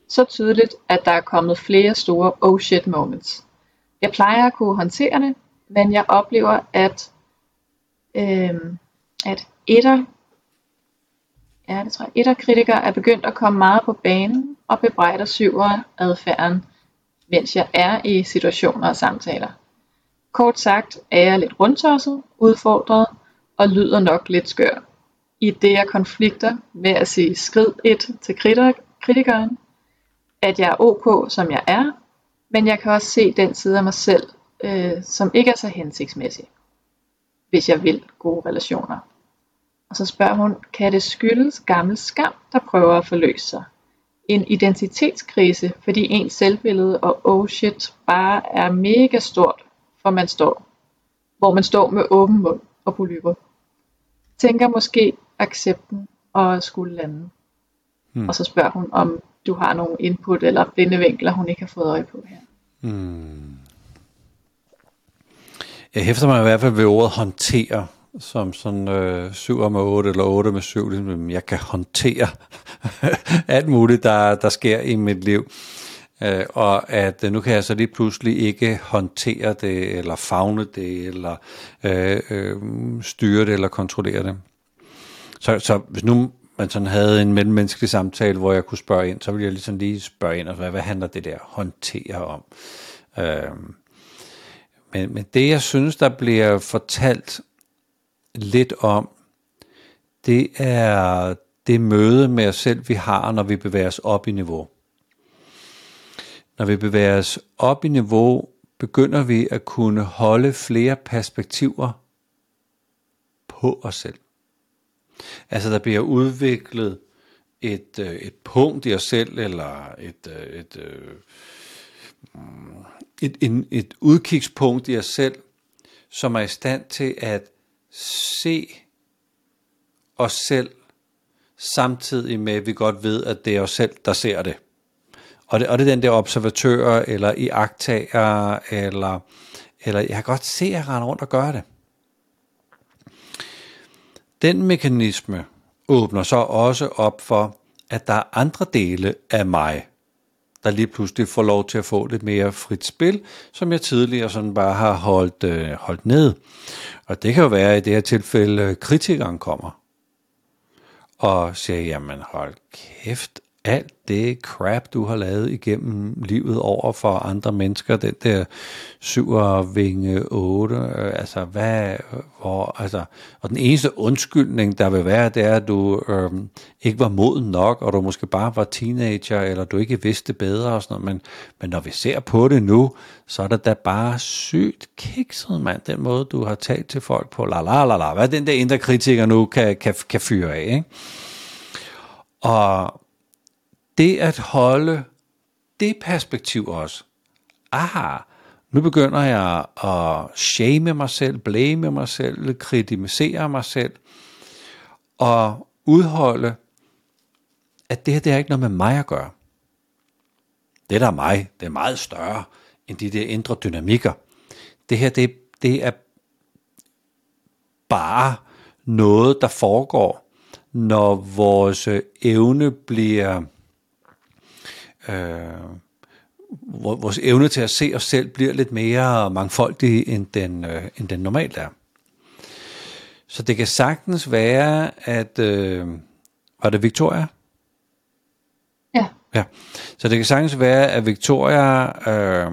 B: Så tydeligt, at der er kommet flere store oh shit moments. Jeg plejer at kunne håndtere det, men jeg oplever, at, øh, at etter, ja, det tror jeg, etterkritikere er begyndt at komme meget på banen og bebrejder syver adfærden, mens jeg er i situationer og samtaler. Kort sagt er jeg lidt rundtosset, udfordret og lyder nok lidt skør. I det jeg konflikter med at sige skrid et til kritikeren, at jeg er ok som jeg er, men jeg kan også se den side af mig selv, øh, som ikke er så hensigtsmæssig, hvis jeg vil gode relationer. Og så spørger hun, kan det skyldes gammel skam, der prøver at forløse sig? En identitetskrise, fordi ens selvbillede og oh shit bare er mega stort, for man står, hvor man står med åben mund og polyper. Tænker måske accepten og skulle lande. Hmm. Og så spørger hun, om du har nogle input eller blinde vinkler, hun ikke har fået øje på her. Hmm.
C: Jeg hæfter mig i hvert fald ved ordet håndtere, som sådan øh, 7 med 8 eller 8 med 7, ligesom, jeg kan håndtere alt muligt, der, der sker i mit liv. Øh, og at øh, nu kan jeg så lige pludselig ikke håndtere det, eller fagne det, eller øh, øh, styre det, eller kontrollere det. Så, så hvis nu man sådan havde en mellemmenneskelig samtale, hvor jeg kunne spørge ind, så ville jeg ligesom lige spørge ind, og hvad, hvad handler det der håndtere om? Øh, men, men det, jeg synes, der bliver fortalt lidt om, det er det møde med os selv, vi har, når vi bevæger os op i niveau. Når vi bevæger os op i niveau, begynder vi at kunne holde flere perspektiver på os selv. Altså der bliver udviklet et, øh, et punkt i os selv, eller et, øh, et, et, et, en, et udkigspunkt i os selv, som er i stand til at se os selv, samtidig med, at vi godt ved, at det er os selv, der ser det. Og det, og det er den der observatør, eller iagtager, eller, eller jeg kan godt se, at jeg render rundt og gør det. Den mekanisme åbner så også op for, at der er andre dele af mig, der lige pludselig får lov til at få lidt mere frit spil, som jeg tidligere sådan bare har holdt, øh, holdt ned. Og det kan jo være, at i det her tilfælde, kritikeren kommer og siger, jamen hold kæft, alt det crap, du har lavet igennem livet over for andre mennesker, den der syvervinge 8, øh, altså hvad, hvor, altså, og den eneste undskyldning, der vil være, det er, at du øh, ikke var moden nok, og du måske bare var teenager, eller du ikke vidste bedre og sådan noget, men, men når vi ser på det nu, så er det da bare sygt kikset, mand, den måde, du har talt til folk på, la la la la, hvad den der indre kritiker nu kan, kan, kan fyre af, ikke? Og det at holde det perspektiv også. Aha, nu begynder jeg at shame mig selv, blame mig selv, kritisere mig selv, og udholde, at det her det er ikke noget med mig at gøre. Det der er mig, det er meget større end de der indre dynamikker. Det her, det, det er bare noget, der foregår, når vores evne bliver vores evne til at se os selv bliver lidt mere mangfoldig, end den, øh, end den normalt er. Så det kan sagtens være, at... Øh, var det Victoria?
B: Ja.
C: Ja. Så det kan sagtens være, at Victoria øh,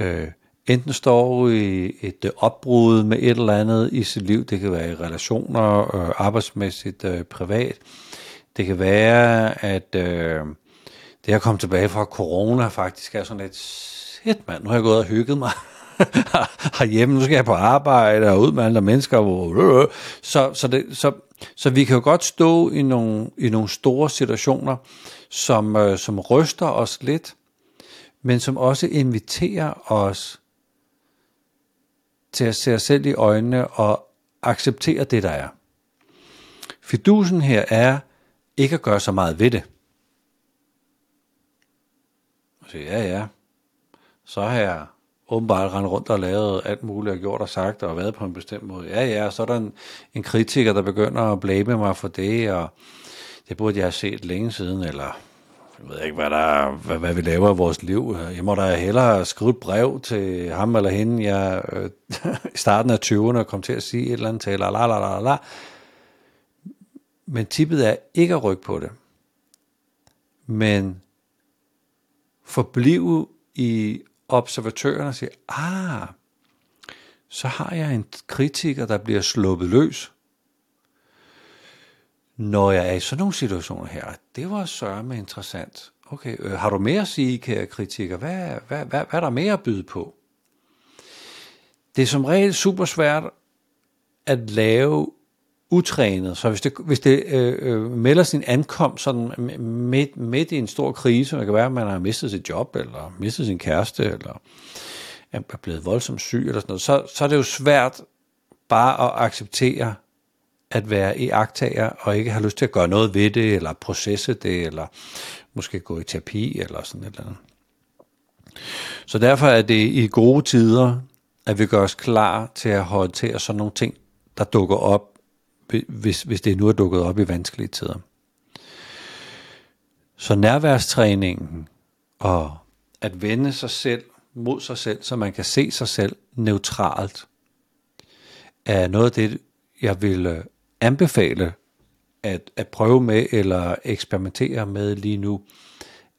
C: øh, enten står i et opbrud med et eller andet i sit liv. Det kan være i relationer, øh, arbejdsmæssigt, øh, privat. Det kan være, at... Øh, det at komme tilbage fra corona faktisk er sådan lidt, shit mand, nu har jeg gået og hygget mig herhjemme, nu skal jeg på arbejde og ud med andre mennesker. Øh, øh, øh. Så, så, det, så, så vi kan jo godt stå i nogle, i nogle store situationer, som, øh, som ryster os lidt, men som også inviterer os til at se os selv i øjnene og acceptere det, der er. Fidusen her er ikke at gøre så meget ved det siger, ja, ja, så har jeg åbenbart rendt rundt og lavet alt muligt og gjort og sagt og været på en bestemt måde. Ja, ja, så er der en, en kritiker, der begynder at blame mig for det, og det burde jeg have set længe siden, eller jeg ved ikke, hvad, der, hvad, hvad vi laver i vores liv. Jeg må da hellere skrive et brev til ham eller hende, jeg øh, i starten af 20'erne kom til at sige et eller andet til, la, la, la, la, la. Men tippet er ikke at rykke på det, men forblive i observatøren og sige, ah, så har jeg en kritiker, der bliver sluppet løs. Når jeg er i sådan nogle situationer her, det var sørme interessant. Okay, øh, har du mere at sige, kære kritiker? Hvad, hvad, hvad, hvad er der mere at byde på? Det er som regel super svært at lave utrænet. Så hvis det, hvis det øh, øh melder sin ankomst sådan midt, midt i en stor krise, det kan være, at man har mistet sit job, eller mistet sin kæreste, eller er blevet voldsomt syg, eller sådan noget, så, så er det jo svært bare at acceptere at være i agtager, og ikke have lyst til at gøre noget ved det, eller processe det, eller måske gå i terapi, eller sådan et eller andet. Så derfor er det i gode tider, at vi gør os klar til at håndtere sådan nogle ting, der dukker op hvis, hvis det nu er dukket op i vanskelige tider. Så nærværstræningen og at vende sig selv mod sig selv, så man kan se sig selv neutralt, er noget af det, jeg vil øh, anbefale at, at prøve med eller eksperimentere med lige nu.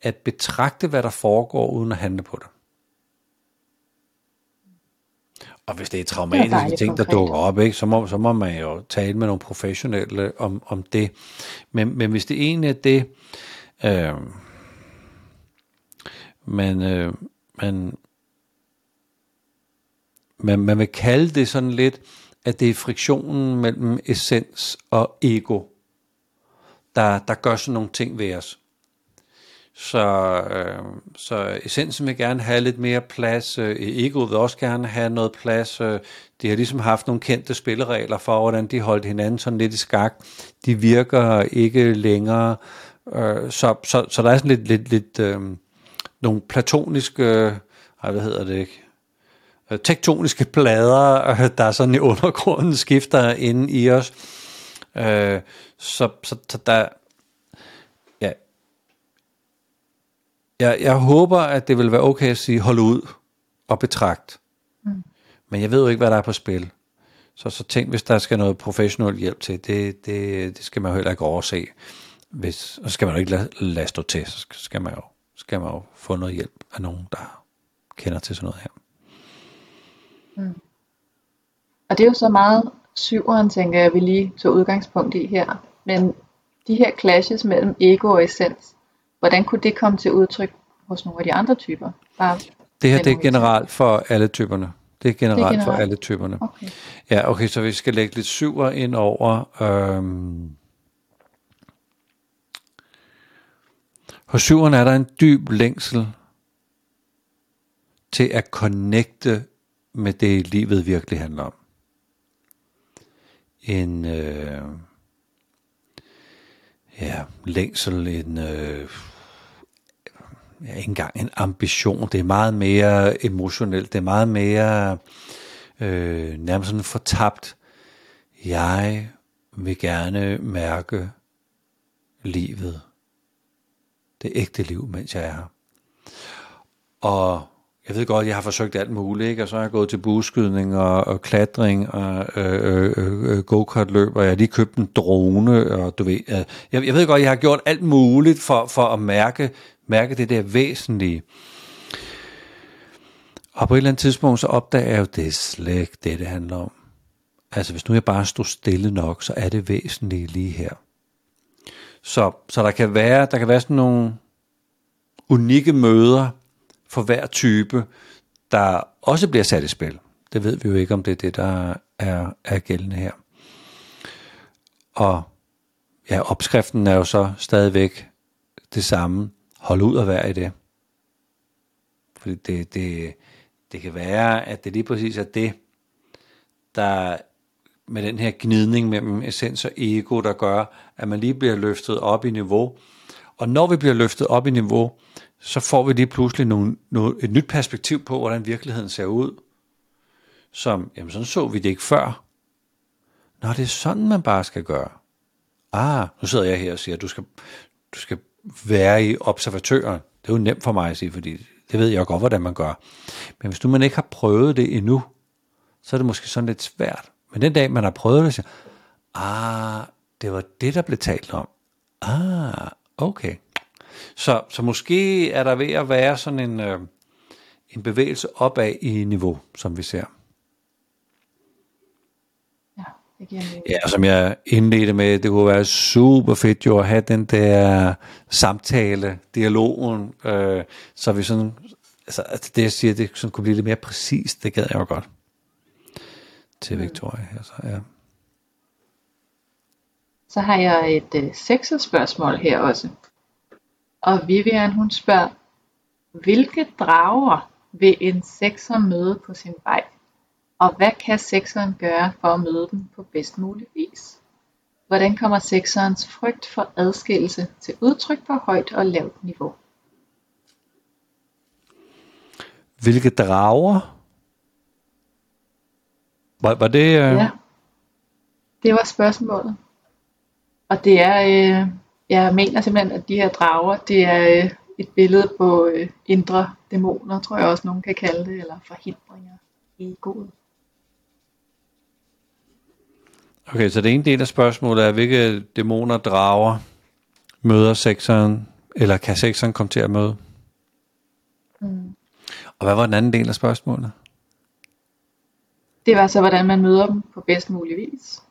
C: At betragte, hvad der foregår, uden at handle på det. Og hvis det er traumatiske det ting, der dukker op, ikke, så, må, så må man jo tale med nogle professionelle om, om det. Men, men hvis det egentlig er det, øh, man, øh, man, man, man vil kalde det sådan lidt, at det er friktionen mellem essens og ego, der, der gør sådan nogle ting ved os. Så, øh, så essensen vil gerne have lidt mere plads. Øh, egoet vil også gerne have noget plads. Øh, de har ligesom haft nogle kendte spilleregler for, hvordan de holdt hinanden sådan lidt i skak. De virker ikke længere. Øh, så, så, så der er sådan lidt, lidt, lidt øh, nogle platoniske, øh, hvad hedder det ikke, øh, tektoniske plader, øh, der er sådan i undergrunden skifter inde i os. Øh, så, så, så der, jeg, jeg håber, at det vil være okay at sige, hold ud og betragt. Mm. Men jeg ved jo ikke, hvad der er på spil. Så, så tænk, hvis der skal noget professionel hjælp til, det, det, det skal man jo heller ikke overse. Hvis, så skal man jo ikke lade, lade stå til, så skal man, jo, skal man jo få noget hjælp af nogen, der kender til sådan noget her.
B: Mm. Og det er jo så meget syveren, tænker jeg, vi lige tog udgangspunkt i her. Men de her clashes mellem ego og essens, Hvordan kunne det komme til udtryk hos nogle af de andre typer? Bare
C: det her det er generelt for alle typerne. Det er generelt, det er generelt. for alle typerne. Okay. Ja, okay, så vi skal lægge lidt syver ind over. Øhm, hos syveren er der en dyb længsel til at connecte med det, livet virkelig handler om. En øh, ja, længsel, en øh, ja, ikke engang en ambition, det er meget mere emotionelt, det er meget mere øh, nærmest sådan fortabt. Jeg vil gerne mærke livet. Det ægte liv, mens jeg er her. Og jeg ved godt, jeg har forsøgt alt muligt, ikke? og så har jeg gået til buskydning og, og klatring og øh, øh, øh, øh go-kart løb, og jeg har lige købt en drone, og du ved, øh, jeg, jeg ved godt, jeg har gjort alt muligt for, for at mærke mærke det der væsentlige. Og på et eller andet tidspunkt, så opdager jeg jo, det er slet ikke det, det handler om. Altså hvis nu jeg bare stod stille nok, så er det væsentlige lige her. Så, så der kan være, der kan være sådan nogle unikke møder for hver type, der også bliver sat i spil. Det ved vi jo ikke, om det er det, der er, er gældende her. Og ja, opskriften er jo så stadigvæk det samme. Hold ud og være i det. Fordi det, det, det kan være, at det lige præcis er det, der med den her gnidning mellem essens og ego, der gør, at man lige bliver løftet op i niveau. Og når vi bliver løftet op i niveau, så får vi lige pludselig nogle, nogle, et nyt perspektiv på, hvordan virkeligheden ser ud. Som, jamen sådan så vi det ikke før. Nå, det er sådan, man bare skal gøre. Ah, nu sidder jeg her og siger, du skal, du skal være i observatøren. Det er jo nemt for mig at sige, fordi det ved jeg godt, hvordan man gør. Men hvis du man ikke har prøvet det endnu, så er det måske sådan lidt svært. Men den dag, man har prøvet det, så ah, det var det, der blev talt om. Ah, okay. Så, så måske er der ved at være sådan en, øh, en bevægelse opad i niveau, som vi ser.
B: Ja, det giver mening.
C: Ja, som jeg indledte med, det kunne være super fedt jo at have den der samtale, dialogen, øh, så vi sådan, altså altså det jeg siger, det sådan kunne blive lidt mere præcist, det gad jeg jo godt til Victoria her, så ja.
B: Så har jeg et øh, sekset spørgsmål her også. Og Vivian hun spørger, hvilke drager vil en sekser møde på sin vej? Og hvad kan sekseren gøre for at møde dem på bedst mulig vis? Hvordan kommer sekserens frygt for adskillelse til udtryk på højt og lavt niveau?
C: Hvilke drager? Var, var det... Øh...
B: Ja, det var spørgsmålet. Og det er, øh, jeg mener simpelthen, at de her drager, det er øh, et billede på øh, indre dæmoner, tror jeg også nogen kan kalde det, eller forhindringer i egoet.
C: Okay, så det ene del af spørgsmålet er, hvilke dæmoner drager møder sekseren, eller kan sekseren komme til at møde?
B: Mm.
C: Og hvad var den anden del af spørgsmålet?
B: Det var så, hvordan man møder dem på bedst mulig vis.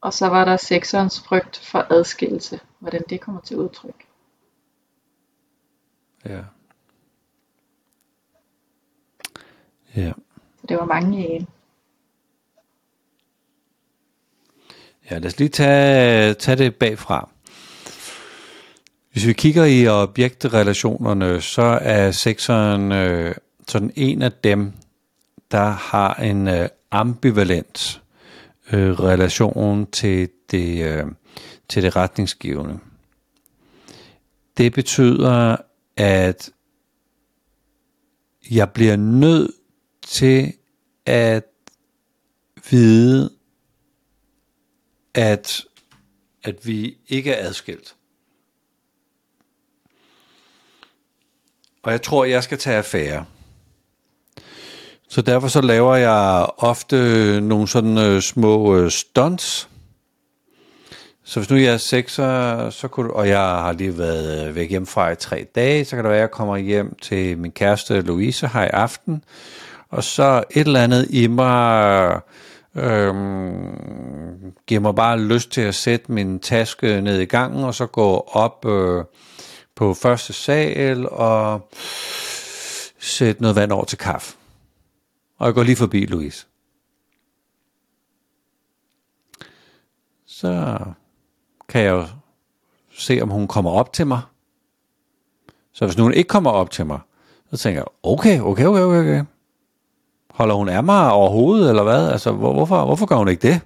B: Og så var der sekserens frygt for adskillelse, hvordan det kommer til udtryk.
C: Ja. Ja.
B: Så det var mange i en.
C: Ja, lad os lige tage, tage det bagfra. Hvis vi kigger i objektrelationerne, så er sekseren øh, sådan en af dem, der har en øh, ambivalent øh, relation til det, øh, til det retningsgivende. Det betyder, at jeg bliver nødt til at vide, at, at vi ikke er adskilt. Og jeg tror, jeg skal tage affære. Så derfor så laver jeg ofte nogle sådan øh, små øh, stunts. Så hvis nu jeg er sekser, så kunne, og jeg har lige været øh, væk hjemmefra i tre dage, så kan det være, at jeg kommer hjem til min kæreste Louise her i aften, og så et eller andet i mig øhm, giver mig bare lyst til at sætte min taske ned i gangen, og så gå op øh, på første sal og sætte noget vand over til kaffe. Og jeg går lige forbi Louise. Så kan jeg jo se, om hun kommer op til mig. Så hvis hun ikke kommer op til mig, så tænker jeg, okay, okay, okay, okay, okay. Holder hun af mig overhovedet, eller hvad? Altså, hvor, hvorfor, hvorfor gør hun ikke det?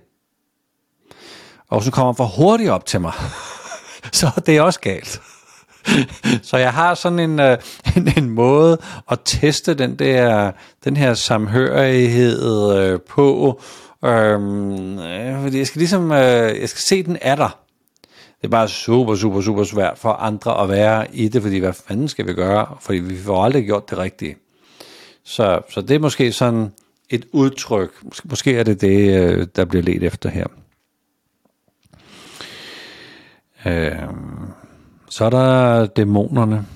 C: Og hvis hun kommer for hurtigt op til mig, så det er det også galt. så jeg har sådan en, øh, en, en måde at teste den der den her samhørighed øh, på, um, uh, fordi jeg skal ligesom, øh, jeg skal se den er der. Det er bare super, super, super svært for andre at være i det, fordi hvad fanden skal vi gøre? Fordi vi får aldrig gjort det rigtige. Så, så det er måske sådan et udtryk. Måske, måske er det det, øh, der bliver let efter her. Øhm, så er der dæmonerne.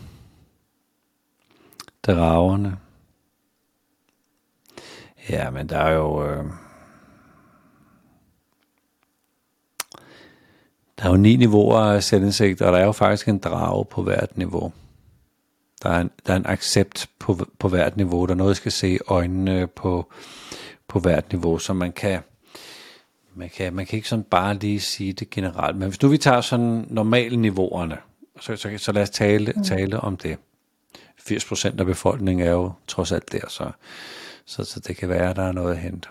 C: Dragerne. Ja, men der er jo... Øh, der er jo ni niveauer af selvindsigt, og der er jo faktisk en drage på hvert niveau. Der er en, der er en accept på, på hvert niveau. Der er noget, jeg skal se i øjnene på, på hvert niveau, så man kan, man kan, man kan ikke sådan bare lige sige det generelt. Men hvis nu vi tager sådan normale niveauerne, så, så, så lad os tale, mm. tale om det. 80% af befolkningen er jo trods alt der, så, så, så det kan være, at der er noget at hente.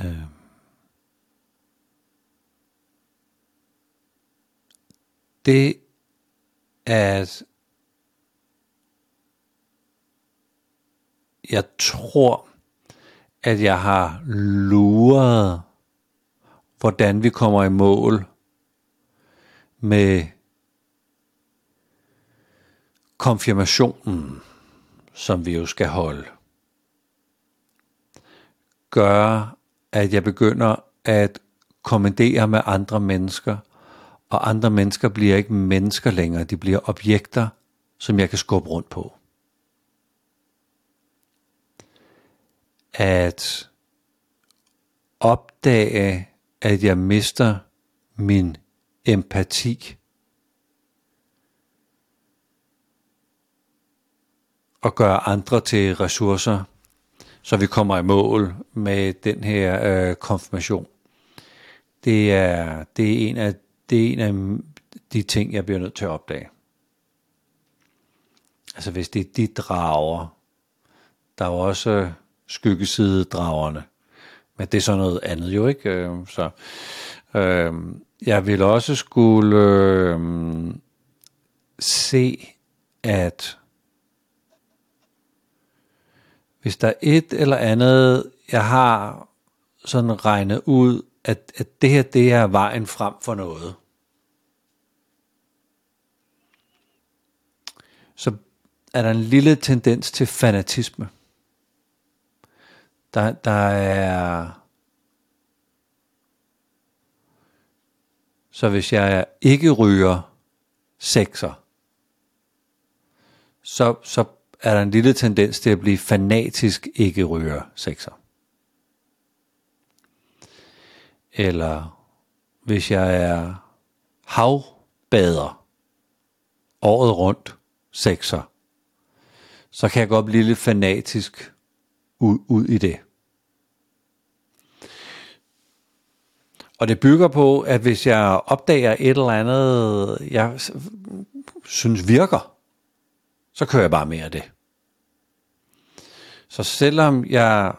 C: øh, det at jeg tror, at jeg har luret, hvordan vi kommer i mål med konfirmationen, som vi jo skal holde, gør, at jeg begynder at kommandere med andre mennesker, og andre mennesker bliver ikke mennesker længere, de bliver objekter, som jeg kan skubbe rundt på. At opdage, at jeg mister min empati. Og gøre andre til ressourcer, så vi kommer i mål med den her øh, konfirmation. Det er, det er en af det er en af de ting, jeg bliver nødt til at opdage. Altså hvis det er de drager, der er jo også øh, skyggeside-dragerne, men det er så noget andet jo, ikke? Øh, så øh, jeg vil også skulle øh, se, at hvis der er et eller andet, jeg har sådan regnet ud, at, at det her, det er vejen frem for noget. Så er der en lille tendens til fanatisme. Der, der er... Så hvis jeg ikke ryger sekser, så, så er der en lille tendens til at blive fanatisk ikke ryger sekser. eller hvis jeg er havbader året rundt, sekser, så kan jeg godt blive lidt fanatisk ud, ud i det. Og det bygger på, at hvis jeg opdager et eller andet, jeg synes virker, så kører jeg bare mere af det. Så selvom jeg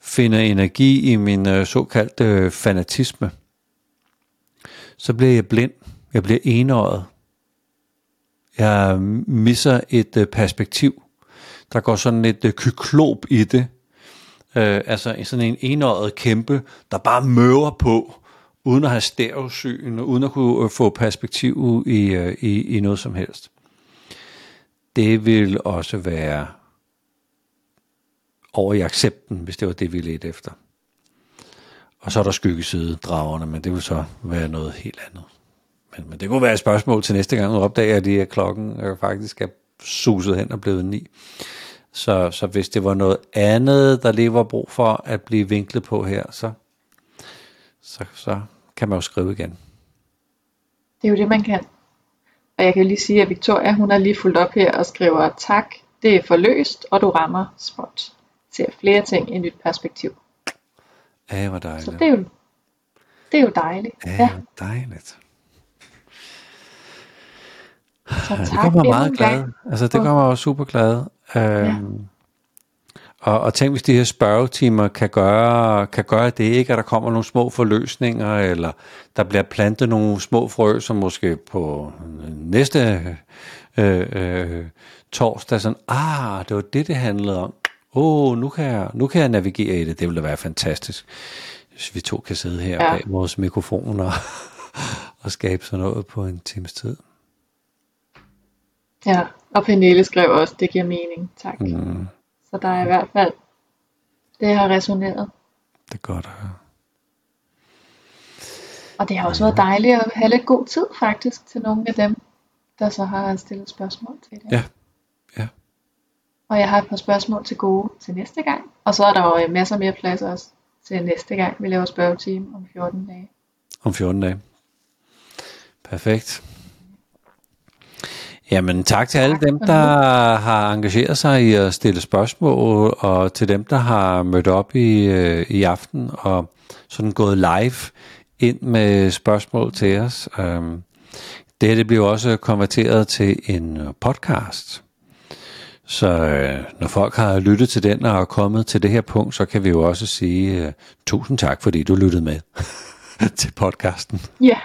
C: finder energi i min øh, såkaldte øh, fanatisme, så bliver jeg blind. Jeg bliver enøjet. Jeg misser et øh, perspektiv. Der går sådan et kyklop i det. Øh, altså sådan en enøjet kæmpe, der bare møver på, uden at have stævsyn, uden at kunne øh, få perspektiv i, øh, i, i noget som helst. Det vil også være over i accepten, hvis det var det, vi ledte efter. Og så er der skyggeside dragerne, men det vil så være noget helt andet. Men, men det kunne være et spørgsmål til næste gang, du opdager, at at klokken øh, faktisk er suset hen og blevet ni. Så, så hvis det var noget andet, der lige var brug for at blive vinklet på her, så, så, så kan man jo skrive igen.
B: Det er jo det, man kan. Og jeg kan lige sige, at Victoria, hun har lige fulgt op her og skriver, tak, det er forløst, og du rammer spot ser flere ting i et nyt perspektiv.
C: Ja, hvor dejligt.
B: Så det er jo, det er jo dejligt.
C: Ja, ja. dejligt.
B: Så tak,
C: det gør mig meget glad. Altså, det gør mig også super glad. Øhm, ja. Og, og tænk, hvis de her spørgetimer kan gøre, kan gøre det, ikke? At der kommer nogle små forløsninger, eller der bliver plantet nogle små frø, som måske på næste øh, øh, torsdag, sådan, ah, det var det, det handlede om åh, oh, nu, kan jeg, nu kan jeg navigere i det, det ville da være fantastisk, hvis vi to kan sidde her ja. bag vores mikrofoner og, og skabe sådan noget på en times tid.
B: Ja, og Pernille skrev også, det giver mening, tak. Mm. Der er i hvert fald, det har resoneret.
C: Det er godt at høre.
B: Og det har også været dejligt at have lidt god tid faktisk til nogle af dem, der så har stillet spørgsmål til det.
C: Ja,
B: og jeg har et par spørgsmål til gode til næste gang. Og så er der jo øh, masser mere plads også til næste gang, vi laver spørgetime om 14 dage.
C: Om 14 dage. Perfekt. Jamen tak til alle dem, der har engageret sig i at stille spørgsmål, og til dem, der har mødt op i, øh, i aften og sådan gået live ind med spørgsmål til os. Øhm, det her det bliver også konverteret til en podcast. Så øh, når folk har lyttet til den og er kommet til det her punkt, så kan vi jo også sige uh, tusind tak, fordi du lyttede med til podcasten.
B: Ja,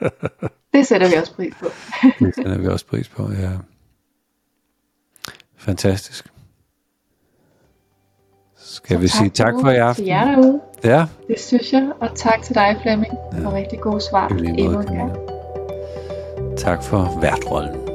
B: det sætter vi også pris på.
C: det sætter vi også pris på, ja. Fantastisk. Skal
B: Så
C: vi sige tak for i aften?
B: Til jer derude.
C: Ja.
B: Det synes jeg, og tak til dig, Flemming,
C: Ja.
B: for rigtig gode svar
C: lige
B: endnu
C: måde,
B: en gang.
C: Tak for værtrollen.